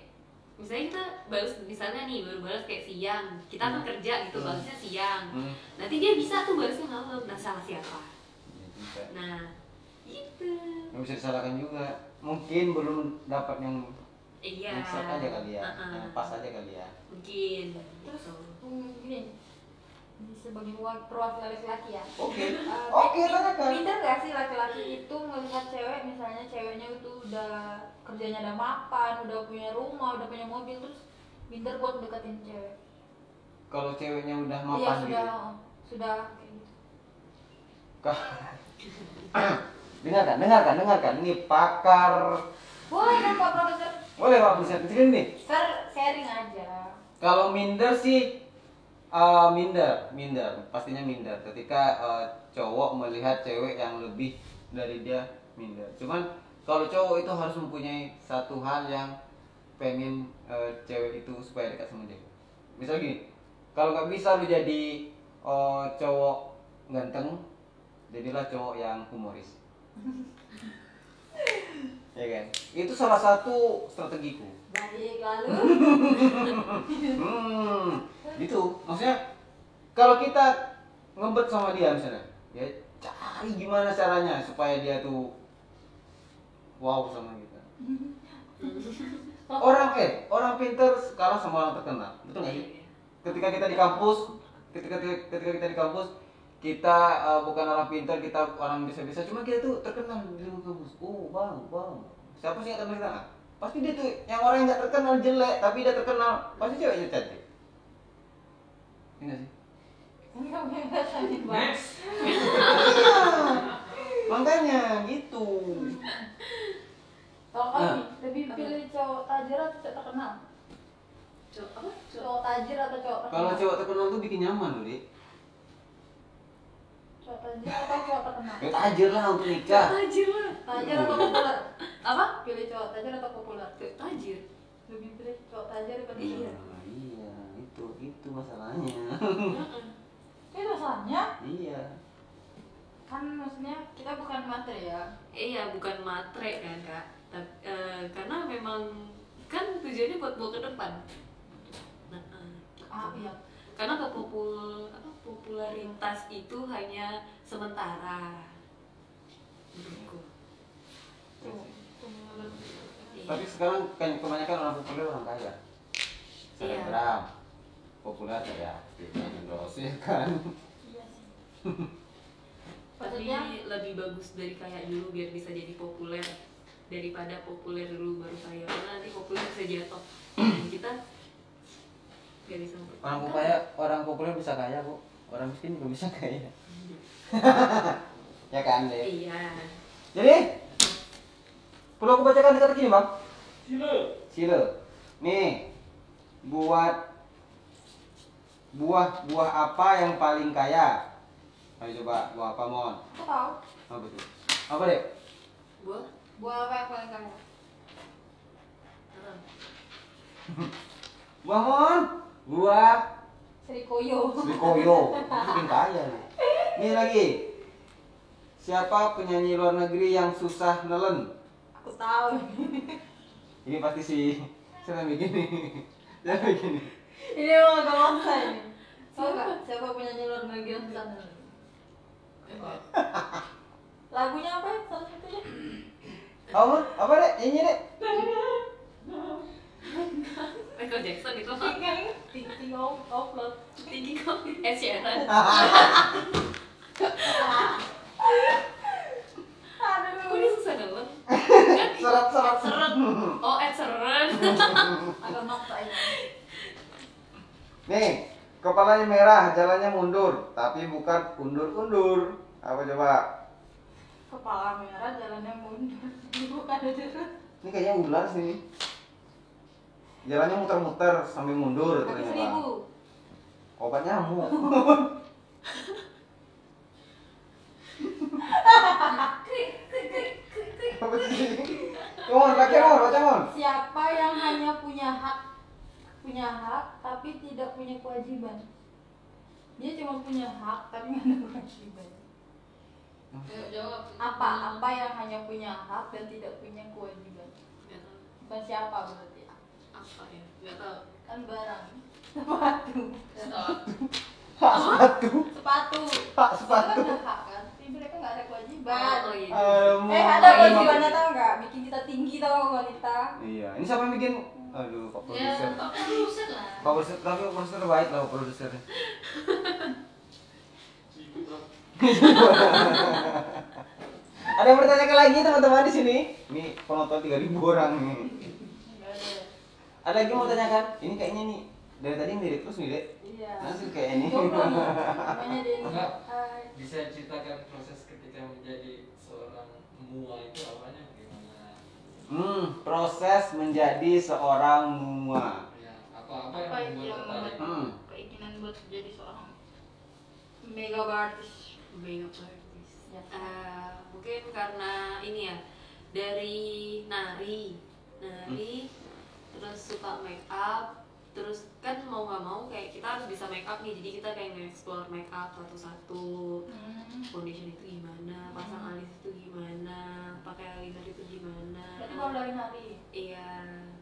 Speaker 1: misalnya kita balas misalnya nih baru balas kayak siang. Kita kan
Speaker 3: Hmm.
Speaker 1: kerja gitu
Speaker 3: Hmm.
Speaker 1: balasnya siang.
Speaker 3: Hmm.
Speaker 1: nanti dia bisa tuh balasnya malam. Nah salah siapa?
Speaker 3: Ya, juga.
Speaker 1: nah gitu.
Speaker 3: Nggak bisa disalahkan juga. Mungkin belum dapat yang
Speaker 1: iya.
Speaker 3: yang aja kali ya.
Speaker 1: Uh-uh.
Speaker 3: yang pas aja kali ya.
Speaker 1: Mungkin.
Speaker 2: Terus gini ini sebagai wa- perwakilan laki-laki ya.
Speaker 3: Oke.
Speaker 2: Eh,
Speaker 3: oke
Speaker 2: mi-
Speaker 3: tanyakan
Speaker 2: gak sih laki-laki itu melihat cewek? Misalnya ceweknya itu udah kerjanya udah mapan udah punya rumah udah punya mobil terus minder buat deketin cewek.
Speaker 3: Kalau ceweknya udah
Speaker 2: iya
Speaker 3: mapan
Speaker 2: sudah
Speaker 3: gitu?
Speaker 2: sudah kayak gitu.
Speaker 3: Dengarkan dengarkan dengarkan. Ini pakar.
Speaker 2: Boleh kan pak profesor?
Speaker 3: Boleh pak bisa sini nih.
Speaker 2: Share- sharing aja.
Speaker 3: Kalau minder sih eh, minder, minder, pastinya minder. Ketika eh, cowok melihat cewek yang lebih dari dia minder. Cuman kalau cowok itu harus mempunyai satu hal yang pengen eh, cewek itu supaya dekat sama dia. Misal gini, kalau nggak bisa lu jadi eh, cowok ganteng, jadilah cowok yang humoris. ya kan? Itu salah satu strategiku.
Speaker 2: Baik lalu
Speaker 3: Hmm, gitu. Maksudnya kalau kita ngebet sama dia misalnya, ya cari gimana caranya supaya dia tuh wow sama kita. Orang eh orang pinter kalah sama orang terkenal, betul nggak sih?
Speaker 1: Iya.
Speaker 3: Ketika kita di kampus, ketika ketika kita di kampus, kita eh, bukan orang pintar, kita orang biasa-biasa, cuma kita tuh terkenal di kampus. Oh bang, bang, siapa sih yang kenal kita? Pasti dia tuh yang orang yang nggak terkenal jelek, tapi dia terkenal, pasti ceweknya cantik. Ini sih.
Speaker 2: ini kamu yang ngerasain banget
Speaker 5: Next.
Speaker 3: Makanya gitu.
Speaker 2: kalau kamu
Speaker 3: Nah.
Speaker 2: lebih pilih cowok tajir atau cowok terkenal
Speaker 1: Cowok apa? Cowok
Speaker 2: cowok tajir atau cowok terkenal
Speaker 3: Kalau cewek terkenal tuh bikin nyaman loh, Dik.
Speaker 2: cowok tajir atau cowok terkenal
Speaker 3: Ya tajir lah untuk nikah.
Speaker 1: tajir lah
Speaker 2: tajir atau
Speaker 1: apa?
Speaker 2: pilih cowok tajir atau populer
Speaker 1: tajir
Speaker 2: lebih pilih cowok tajir daripada
Speaker 1: Iya.
Speaker 3: iya, itu itu masalahnya.
Speaker 1: Heeh.
Speaker 2: itu masalahnya
Speaker 3: iya.
Speaker 2: kan maksudnya kita bukan materi ya
Speaker 1: Iya, bukan matre kan kak. Tapi, eh, karena memang kan tujuannya buat bawa ke depan. Nah, gitu.
Speaker 2: ah iya
Speaker 1: Karena kepopul apa, popularitas itu hanya sementara. Menurutku.
Speaker 2: tuh tuh
Speaker 1: Iya.
Speaker 3: Tapi sekarang kan kebanyakan orang populer orang kaya.
Speaker 1: Iya.
Speaker 3: Selebgram. Populer ya. Kita endorse ya kan.
Speaker 2: iya sih
Speaker 1: Tapi lebih bagus dari kaya dulu biar bisa jadi populer daripada populer dulu baru kaya. Karena nanti populer bisa jatuh. Kita gak bisa
Speaker 3: Orang kaya, orang populer bisa kaya, Bu. Orang miskin juga bisa kaya. ya kan, Dek?
Speaker 1: Iya.
Speaker 3: Jadi, perlu aku bacakan dekat gini, Bang?
Speaker 5: Sila.
Speaker 3: Sila. Nih, buat buah-buah apa yang paling kaya? Ayo coba, buah apa, Mon?
Speaker 2: aku tahu
Speaker 3: Apa tuh? Apa deh?
Speaker 1: buah
Speaker 2: Buah apa yang paling kamu?
Speaker 1: terang
Speaker 3: Buah mon. Buah
Speaker 2: Serikoyo.
Speaker 3: Srikoyo. Bikin kaya nih. Ini lagi. Siapa penyanyi luar negeri yang susah nelen?
Speaker 2: Aku tahu.
Speaker 3: Ini pasti si siapa yang bikin nih? Siapa yang bikin nih?
Speaker 2: ini emang agak maksa ini. Siapa luar negeri yang susah nelen? Lagunya apa ya? Salah satunya.
Speaker 3: Apa? Apa deh? Nyanyi deh.
Speaker 1: Michael Jackson itu
Speaker 2: tinggi of of love.
Speaker 1: tinggi kok Ed Sheeran
Speaker 2: Aduh.
Speaker 1: dia susah kan
Speaker 3: Seret, seret.
Speaker 1: seret oh Ed Sheeran
Speaker 2: Agak ini.
Speaker 3: Nih, kepalanya merah, jalannya mundur, tapi bukan undur-undur. Apa coba?
Speaker 2: Kepala merah, jalannya mundur. Bukan itu.
Speaker 3: Ini kayaknya ular sini. Jalannya muter-muter sambil mundur ternyata.
Speaker 2: seribu.
Speaker 3: Obat nyamuk. Apa sih? Mon, pakai mon, baca mon.
Speaker 2: Siapa yang hanya punya hak punya hak tapi tidak punya kewajiban? Dia cuma punya hak tapi nggak ada kewajiban.
Speaker 4: Ayo jawab.
Speaker 2: Apa? Apa yang hanya punya hak dan tidak punya kewajiban? Bukan siapa berarti?
Speaker 1: apa ya tahu
Speaker 2: Kan barang. Sepatu.
Speaker 3: Sepatu.
Speaker 2: Sepatu. Mereka
Speaker 3: sepatu.
Speaker 2: ada hak kan? Nggak ada kewajiban.
Speaker 1: oh iya
Speaker 3: Aduh,
Speaker 2: Eh ada kewajibannya tau nggak? Bikin kita tinggi tau wanita.
Speaker 3: Iya, ini siapa yang bikin? Aduh, Pak
Speaker 4: Ya,
Speaker 3: produser.
Speaker 4: Pak produser lah.
Speaker 3: Pak produser, tapi Pak produser baik lah Pak produser. Ada yang bertanya lagi teman-teman di sini? Ini penonton 3000 orang nih.
Speaker 2: Ada.
Speaker 3: Lagi mau tanyakan? Ini kayaknya nih dari tadi mirip terus nih, Dek.
Speaker 2: Iya.
Speaker 3: Langsung kayak ini.
Speaker 5: Bisa ceritakan proses ketika menjadi seorang mua itu awalnya gimana?
Speaker 3: Hmm, proses menjadi seorang mua.
Speaker 5: Ya, apa-apa
Speaker 2: Apa
Speaker 5: yang
Speaker 2: yang
Speaker 5: membuat tertarik?
Speaker 3: Hmm.
Speaker 2: keinginan buat jadi seorang mega artist
Speaker 1: Being a artist.
Speaker 2: Ya.
Speaker 1: Eh, mungkin karena ini ya dari nari, nari, terus suka make up, terus kan mau nggak mau kayak kita harus bisa make up nih, jadi kita kayak nge-explore make up satu-satu, foundation itu gimana, pasang alis itu gimana, pakai eyeliner itu gimana.
Speaker 2: berarti kalau dari hari
Speaker 1: Iya,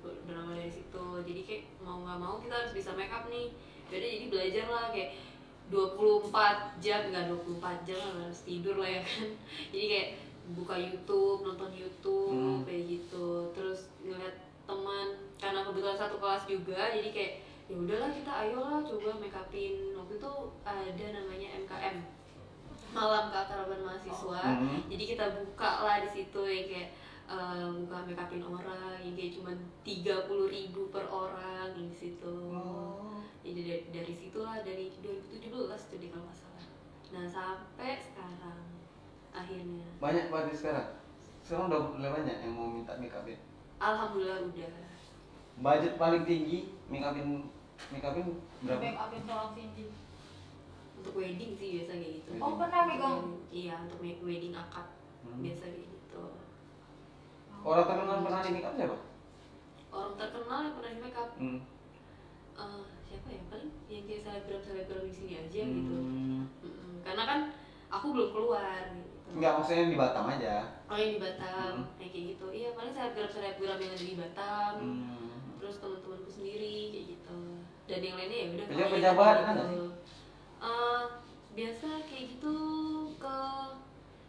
Speaker 1: ber- berawal dari situ. Jadi kayak mau nggak mau kita harus bisa make up nih. Jadi jadi belajar lah kayak 24 jam, nggak 24 jam lah, harus tidur lah ya kan. Jadi kayak buka YouTube, nonton YouTube
Speaker 3: Hmm.
Speaker 1: kayak gitu. Terus ngeliat teman karena kebetulan satu kelas juga, jadi kayak ya udahlah kita ayolah coba make upin. Waktu itu ada namanya MKM malam keakraban mahasiswa
Speaker 3: Hmm.
Speaker 1: jadi kita buka lah di situ ya kayak eh, buka make upin orang yang kayak cuma tiga puluh ribu per orang di situ jadi dari, dari situlah dari 2017 tuh deh kalau nggak salah nah sampai sekarang akhirnya
Speaker 3: Banyak banget sekarang. Sekarang udah mulai banyak yang mau minta make upin.
Speaker 1: Alhamdulillah udah
Speaker 3: Budget paling tinggi make upin make upin berapa?
Speaker 2: make upin seorang Cindy
Speaker 1: untuk wedding sih biasa kayak gitu
Speaker 2: Oh, pernah megang?
Speaker 1: iya untuk make wedding akad
Speaker 3: Hmm.
Speaker 1: biasa kayak gitu
Speaker 3: Orang terkenal pernah di make up siapa?
Speaker 1: orang terkenal yang pernah di make up
Speaker 3: Hmm.
Speaker 1: eh, siapa ya paling yang kayak selebgram selebgram di sini aja gitu
Speaker 3: Hmm.
Speaker 1: Karena kan aku belum keluar gitu.
Speaker 3: Enggak maksudnya di Batam aja.
Speaker 1: Oh yang di Batam
Speaker 3: Hmm.
Speaker 1: kayak gitu. Iya paling selebgram selebgram yang ada di Batam.
Speaker 3: Hmm.
Speaker 1: Terus teman-temanku sendiri kayak gitu. Dan yang lainnya ya udah.
Speaker 3: Pejabat- pejabat ada
Speaker 1: gitu. Eh, biasa kayak gitu ke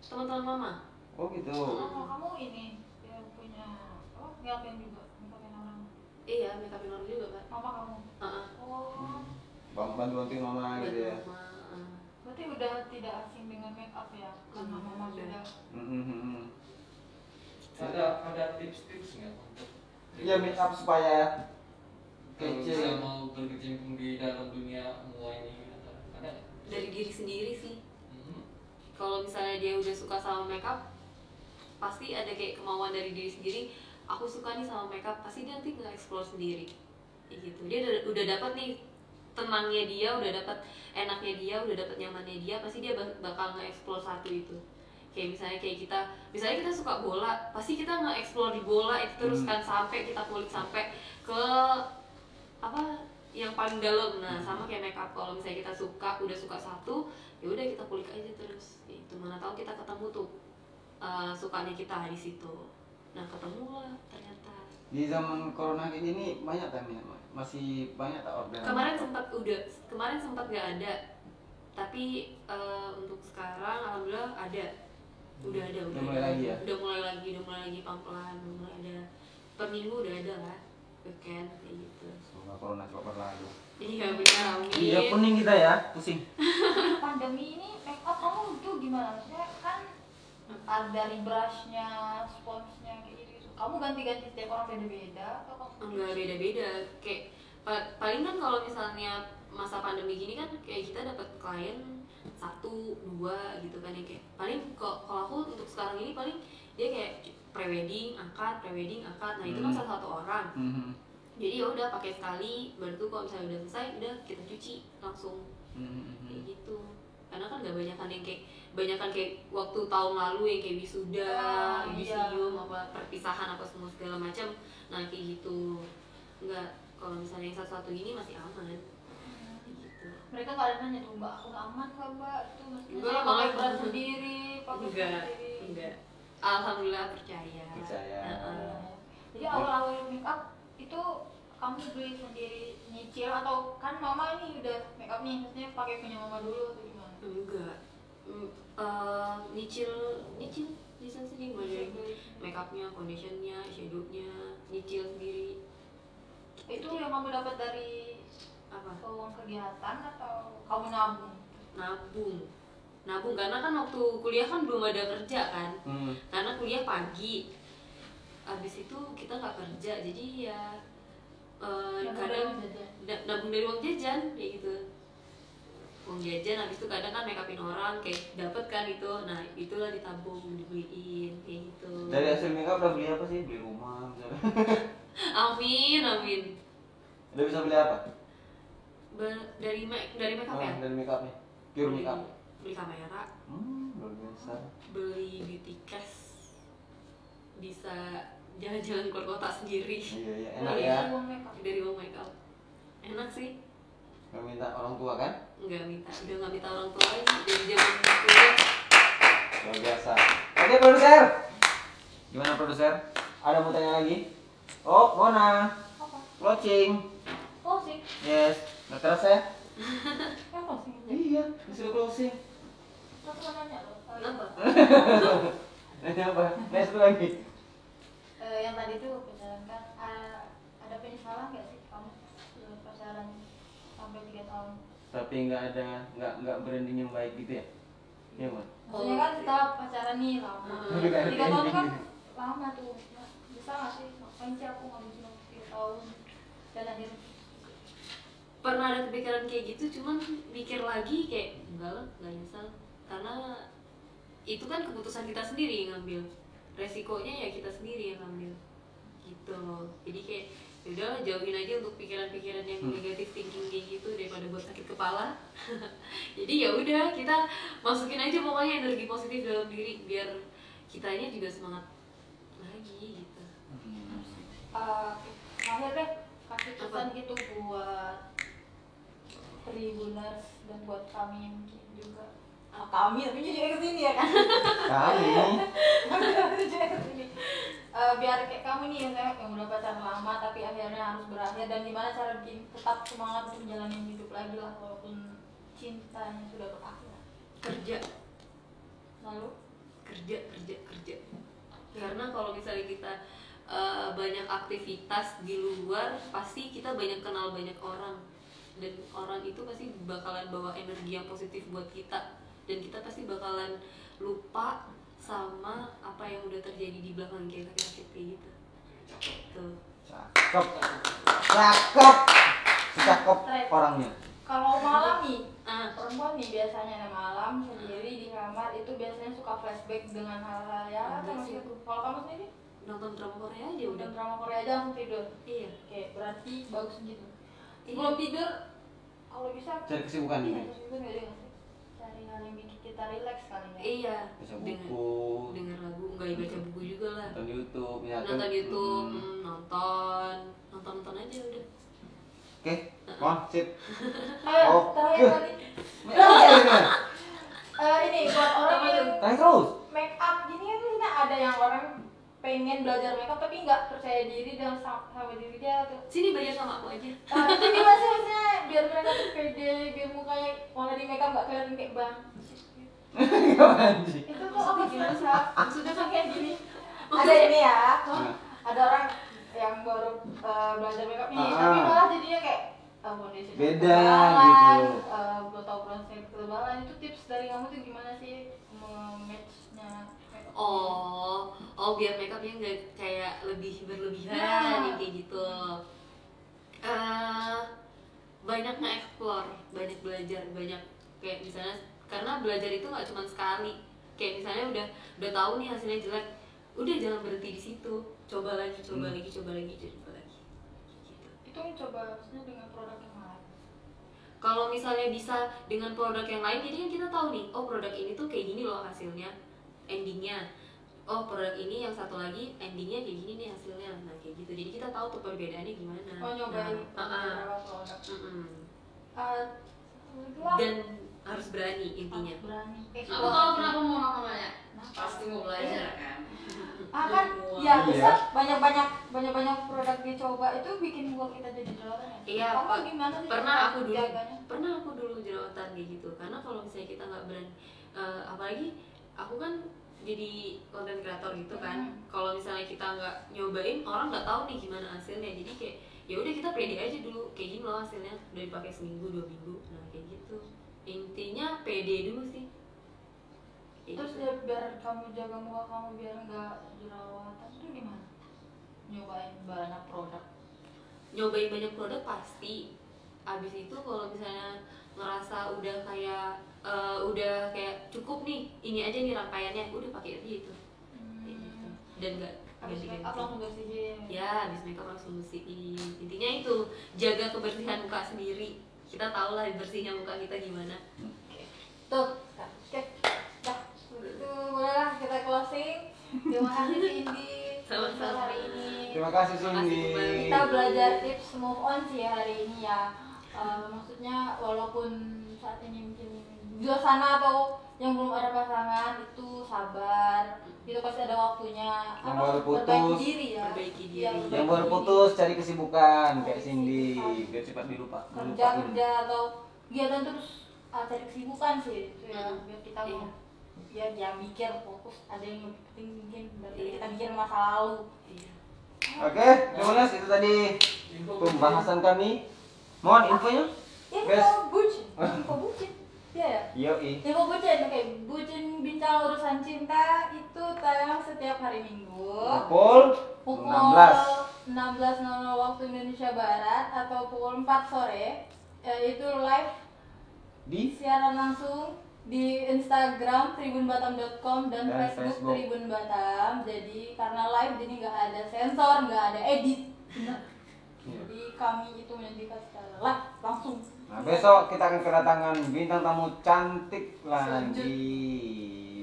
Speaker 1: teman-teman mama.
Speaker 3: Oh gitu.
Speaker 2: oh kamu ini yang punya oh ngapain juga ngapain orang
Speaker 1: Iya, upin orang juga kan.
Speaker 2: mama kamu
Speaker 1: Heeh.
Speaker 2: oh
Speaker 3: Bang bantu bantuin mama gitu ya.
Speaker 1: Mama.
Speaker 2: Berarti udah tidak asing dengan make up ya karena
Speaker 1: Hmm,
Speaker 2: mama
Speaker 1: udah.
Speaker 2: sudah
Speaker 3: Hmm, hmm, hmm.
Speaker 5: Ada ada tips-tips nggak untuk
Speaker 3: Ya make up supaya
Speaker 5: kalau
Speaker 3: kece.
Speaker 5: bisa mau berkecimpung di dalam dunia mua ini ada?
Speaker 1: Dari diri sendiri sih.
Speaker 5: Hmm.
Speaker 1: Kalau misalnya dia udah suka sama make up, pasti ada kayak kemauan dari diri sendiri. Aku suka nih sama make up, pasti dia nanti nge-explore sendiri. Kayak gitu. Dia udah, udah dapat nih tenangnya dia, udah dapat enaknya dia, udah dapat nyamannya dia, pasti dia bak- bakal nge-explore satu itu. kayak misalnya kayak kita misalnya kita suka bola pasti kita nge-explore di bola itu terus
Speaker 3: Hmm.
Speaker 1: kan sampai kita kulik sampai ke apa yang paling dalam. Nah sama kayak makeup. Kalau misalnya kita suka udah suka satu ya udah kita kulik aja terus. Itu mana tahu kita ketemu tuh uh, sukanya kita di situ. Nah ketemu lah ternyata.
Speaker 3: Di zaman corona kayak gini banyak kan ya? Masih banyak tak orderan?
Speaker 1: kemarin sempat udah kemarin sempat nggak ada tapi uh, untuk sekarang alhamdulillah ada udah ada
Speaker 3: Udah mulai lagi ya?
Speaker 1: udah mulai lagi udah mulai lagi pelan pelan udah mulai ada per minggu udah ada lah weekend kayak gitu
Speaker 3: Semoga corona cepat berlalu.
Speaker 1: iya benar amin
Speaker 3: Iya kuning kita ya, pusing.
Speaker 2: pandemi ini make up kamu tuh gimana maksudnya kan ada dari brushnya sponsnya kayak -gitu. Kamu ganti-ganti setiap orang beda-beda atau kamu
Speaker 1: enggak beda beda kayak pa- paling kan kalau misalnya masa pandemi gini kan kayak kita dapat klien satu dua gitu kan ya kayak paling kok kalau aku untuk sekarang ini paling dia kayak prewedding angkat prewedding angkat nah itu kan
Speaker 3: Hmm.
Speaker 1: salah satu orang
Speaker 3: Mhm.
Speaker 1: jadi ya udah pakai sekali baru tuh kalau misalnya udah selesai udah kita cuci langsung
Speaker 3: Mhm.
Speaker 1: kayak gitu karena kan gak banyak yang kayak banyak kayak waktu tahun lalu yang kayak wisuda,
Speaker 2: Ah,
Speaker 1: yudisium, apa perpisahan apa semua segala macam. Nah kayak gitu. Nggak kalau misalnya yang satu-satu ini masih aman. Gitu.
Speaker 2: Mereka ada nanya tuh mbak aku aman nggak mbak? Itu maksudnya
Speaker 1: Enggak,
Speaker 2: saya pakai
Speaker 1: malah-
Speaker 2: berat sendiri pakai
Speaker 1: enggak
Speaker 2: sendiri.
Speaker 1: enggak. Alhamdulillah percaya.
Speaker 3: Percaya.
Speaker 1: Heeh.
Speaker 2: jadi awal-awal make up itu kamu beli sendiri nyicil atau kan mama ini udah make up nih maksudnya pakai punya mama dulu
Speaker 1: enggak. Eh, nyicil nyicil nyicil sendiri mulai dari make upnya, foundationnya, shadownya, nyicil sendiri.
Speaker 2: Itu yang kamu dapat dari
Speaker 1: apa?
Speaker 2: uang kegiatan atau kamu nabung?
Speaker 1: Nabung. Nabung karena kan waktu kuliah kan belum ada kerja kan.
Speaker 3: Mhm.
Speaker 1: karena kuliah pagi. Habis itu kita nggak kerja jadi ya eh,
Speaker 2: Nabung
Speaker 1: kadang
Speaker 2: dari
Speaker 1: nabung dari uang jajan kayak gitu uang jajan habis itu kadang kan make upin orang kayak dapet kan itu nah itulah ditabung dibeliin kayak gitu
Speaker 3: Dari hasil makeup udah beli apa sih? Beli rumah misalnya.
Speaker 1: amin amin
Speaker 3: Udah bisa beli apa?
Speaker 1: Be- dari make dari make up
Speaker 3: Oh,
Speaker 1: ya
Speaker 3: dari makeupnya. Pure
Speaker 1: beli,
Speaker 3: makeup.
Speaker 1: beli kamera
Speaker 3: Hmm, luar biasa.
Speaker 1: beli beauty cash bisa jalan-jalan keluar kota sendiri
Speaker 3: Iya, iya, enak
Speaker 2: Dari
Speaker 3: ya.
Speaker 2: uang make up
Speaker 1: dari uang make up enak sih
Speaker 3: Gak minta orang tua kan?
Speaker 1: Nggak minta udah nggak minta orang tua lagi dari zaman kuliah
Speaker 3: Luar biasa. Oke, produser. Gimana produser? Ada mau tanya lagi? Oh, Mona.
Speaker 2: apa
Speaker 3: Closing.
Speaker 2: closing
Speaker 3: Yes. Nggak terasa ya?
Speaker 2: ya closing
Speaker 3: Iya, disuruh closing.
Speaker 1: Kenapa
Speaker 3: Nanya apa? Nanya satu lagi.
Speaker 2: Eh, yang tadi tuh pacaran kan ah, ada penyesalan nggak sih kamu pacaran sampai tiga tahun
Speaker 3: Tapi nggak ada, nggak nggak branding yang baik gitu ya? Iya, Mon.
Speaker 2: maksudnya kan kita pacaran nih lama. Tiga tahun kan lama tuh. Bisa nggak sih? Ngapain sih aku ngabisin waktu tiga tahun dan akhirnya?
Speaker 1: Pernah ada kepikiran kayak gitu cuman mikir lagi kayak enggak lah nggak nyesal karena itu kan keputusan kita sendiri yang ngambil. Resikonya ya kita sendiri yang ngambil. Gitu loh. Jadi kayak yaudahlah jauhin aja untuk pikiran-pikiran yang
Speaker 3: Hmm.
Speaker 1: negatif thinking kayak gitu daripada buat sakit kepala. Jadi ya udah kita masukin aja pokoknya energi positif dalam diri biar kitanya juga semangat lagi gitu.
Speaker 2: Uh, akhir deh kasih pesan gitu buat tribuners dan buat kami mungkin juga ah, kami tapi juga ke sini ya kan?
Speaker 3: Kami.
Speaker 2: Juga ke sini. Eh, biar kayak kamu nih yang, yang udah pacaran lama tapi akhirnya harus berakhir. Dan gimana cara bikin tetap semangat untuk menjalani hidup lagi lah walaupun cintanya sudah berakhir.
Speaker 1: Kerja.
Speaker 2: Lalu?
Speaker 1: Kerja kerja kerja. Karena kalau misalnya kita eh, banyak aktivitas di luar pasti kita banyak kenal banyak orang. Dan orang itu pasti bakalan bawa energi yang positif buat kita dan kita pasti bakalan lupa sama apa yang udah terjadi di belakang kita kayak gitu tuh
Speaker 3: Cakep. Cakep. Cakep orangnya.
Speaker 2: kalau malam nih
Speaker 1: ah
Speaker 2: perempuan nih biasanya ada malam sendiri di kamar itu biasanya suka flashback dengan hal-hal ya
Speaker 1: Enggak
Speaker 2: apa
Speaker 1: sih.
Speaker 2: itu kalau kamu sendiri
Speaker 1: nonton drama Korea aja
Speaker 2: udah drama Korea aja langsung tidur
Speaker 1: iya
Speaker 2: oke berarti bagus gitu
Speaker 1: Iya.
Speaker 2: sebelum tidur kalau bisa
Speaker 3: Cari kesibukan
Speaker 2: iya kesibukan nggak ada nggak sih cari hal yang bikin kita relax kali ya?
Speaker 1: Iya.
Speaker 3: Baca buku.
Speaker 1: denger lagu nggak baca buku juga lah.
Speaker 3: nonton YouTube ya kan?
Speaker 1: nonton YouTube
Speaker 3: Hmm.
Speaker 1: hmm, nonton. Nonton nonton aja udah.
Speaker 3: Oke mohon sip
Speaker 2: ayo
Speaker 3: Oke.
Speaker 2: terakhir kali.
Speaker 3: Terakhir
Speaker 2: Eh, ini buat orang yang
Speaker 3: terus
Speaker 2: make up gini kan ada yang orang pengen belajar make up tapi nggak percaya diri dan sama, sama diri dia tuh
Speaker 1: sini belajar sama aku aja
Speaker 2: Ah, itu gimana sih maksudnya biar mereka tuh pede biar mukanya kalau di make up nggak kelihatan kayak bang
Speaker 3: Gimana sih?
Speaker 2: itu tuh apa sih Sa?
Speaker 1: maksudnya
Speaker 2: kayak gini ada ini ya
Speaker 3: Nah.
Speaker 2: ada orang yang baru eh, belajar make up nih
Speaker 3: Ah.
Speaker 2: tapi malah jadinya kayak uh, foundation
Speaker 3: Beda,
Speaker 2: ketebalan,
Speaker 3: gitu.
Speaker 2: eh, belum tahu bronzer ketebalan itu tips dari kamu tuh gimana sih matchnya
Speaker 1: oh oh biar makeupnya nggak kayak lebih berlebihan
Speaker 2: Nah.
Speaker 1: yang kayak gitu eh banyak nge-explore banyak belajar banyak kayak misalnya karena belajar itu nggak cuma sekali kayak misalnya udah udah tahu nih hasilnya jelek udah jangan berhenti di situ coba lagi coba
Speaker 3: Hmm.
Speaker 1: lagi coba lagi coba lagi gitu.
Speaker 2: itu mencoba maksudnya dengan produk yang lain
Speaker 1: kalau misalnya bisa dengan produk yang lain jadi kan kita tahu nih oh produk ini tuh kayak gini loh hasilnya endingnya oh produk ini yang satu lagi endingnya kayak gini nih hasilnya nah kayak gitu jadi kita tahu tuh perbedaannya gimana
Speaker 2: oh nyobain
Speaker 1: nah, ah, ah.
Speaker 2: beberapa produk
Speaker 1: Mm-mm.
Speaker 2: Eh, itulah.
Speaker 1: dan harus berani intinya
Speaker 2: Harus berani
Speaker 4: Aku tahu kenapa mau namanya. Pasti mau belajar kan.
Speaker 2: ah kan ya
Speaker 3: Iya.
Speaker 2: bisa banyak banyak banyak banyak produk dicoba itu bikin muka kita jadi jerawatan ya
Speaker 1: Iya,
Speaker 2: kamu gimana sih
Speaker 1: pernah aku dulu
Speaker 2: jaganya?
Speaker 1: pernah aku dulu jerawatan kayak gitu karena kalau misalnya kita nggak berani eh, apalagi aku kan jadi konten kreator gitu kan.
Speaker 2: Hmm.
Speaker 1: kalau misalnya kita nggak nyobain orang nggak tahu nih gimana hasilnya. Jadi kayak ya udah kita pede aja dulu kayak gini loh hasilnya. Udah dipakai seminggu dua minggu. Nah kayak gitu. Intinya pede dulu sih. Kayak
Speaker 2: terus
Speaker 1: gitu.
Speaker 2: ya biar kamu jaga muka kamu biar nggak jerawatan itu gimana? Nyobain banyak produk.
Speaker 1: Nyobain banyak produk pasti. Abis itu kalau misalnya ngerasa udah kayak eh, udah kayak cukup nih ini aja nih rangkaiannya udah pakai aja itu Kayak gitu. dan nggak
Speaker 2: habis make up langsung bersihin.
Speaker 1: Ya habis makeup langsung bersihin. Intinya itu jaga kebersihan muka sendiri. Kita tahu lah bersihnya muka kita gimana.
Speaker 2: Tuh oke. Dah itu bolehlah kita closing. Terima kasih Cindy
Speaker 1: Sama-sama.
Speaker 2: hari ini.
Speaker 3: Terima kasih Cindy.
Speaker 2: kita belajar tips move on sih hari ini ya Eh, maksudnya walaupun saat ini mungkin di luar sana atau yang belum ada pasangan itu sabar itu pasti ada waktunya
Speaker 3: Yang
Speaker 2: Apa,
Speaker 3: baru
Speaker 2: perbaiki
Speaker 3: putus.
Speaker 2: diri ya
Speaker 1: Perbaiki diri.
Speaker 2: Iya,
Speaker 3: Yang baru putus cari kesibukan kayak
Speaker 2: Cari
Speaker 3: Cindy
Speaker 2: kesibukan.
Speaker 3: biar cepat dilupa.
Speaker 2: kerja kerja atau kegiatan terus ah, cari kesibukan sih itu ya
Speaker 1: Hmm.
Speaker 2: biar kita
Speaker 1: Iya.
Speaker 2: mau ya jangan mikir fokus ada yang lebih penting mungkin dari
Speaker 1: Iya.
Speaker 2: kita mikir masa lalu
Speaker 1: Iya.
Speaker 3: Oke, terima kasih itu tadi pembahasan kami. Mohon infonya.
Speaker 2: info
Speaker 3: Bes.
Speaker 2: bucin info bucin Iya ya
Speaker 3: Yoi.
Speaker 2: info bucin oke bucin bincang urusan cinta itu tayang setiap hari minggu
Speaker 3: Pukul
Speaker 2: pukul
Speaker 3: 16.
Speaker 2: 16.00 waktu Indonesia Barat atau pukul 4 sore Eh, itu live
Speaker 3: di
Speaker 2: siaran langsung di Instagram tribunbatam.com dan,
Speaker 3: Dan
Speaker 2: Facebook,
Speaker 3: Facebook.
Speaker 2: Tribun Batam. Jadi karena live jadi nggak ada sensor, nggak ada edit.
Speaker 3: Iya.
Speaker 2: Jadi kami itu menyajikan secara live langsung.
Speaker 3: Nah, besok kita akan kedatangan bintang tamu cantik lagi.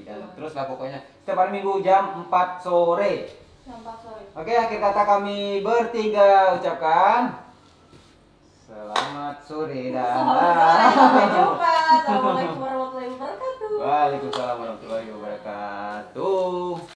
Speaker 3: Dan terus lah pokoknya setiap hari Minggu jam 4 sore.
Speaker 2: Sampai sore.
Speaker 3: Oke, akhir kata kami bertiga ucapkan selamat sore dan
Speaker 2: Sampai jumpa. Assalamualaikum warahmatullahi wabarakatuh.
Speaker 3: Waalaikumsalam warahmatullahi wabarakatuh.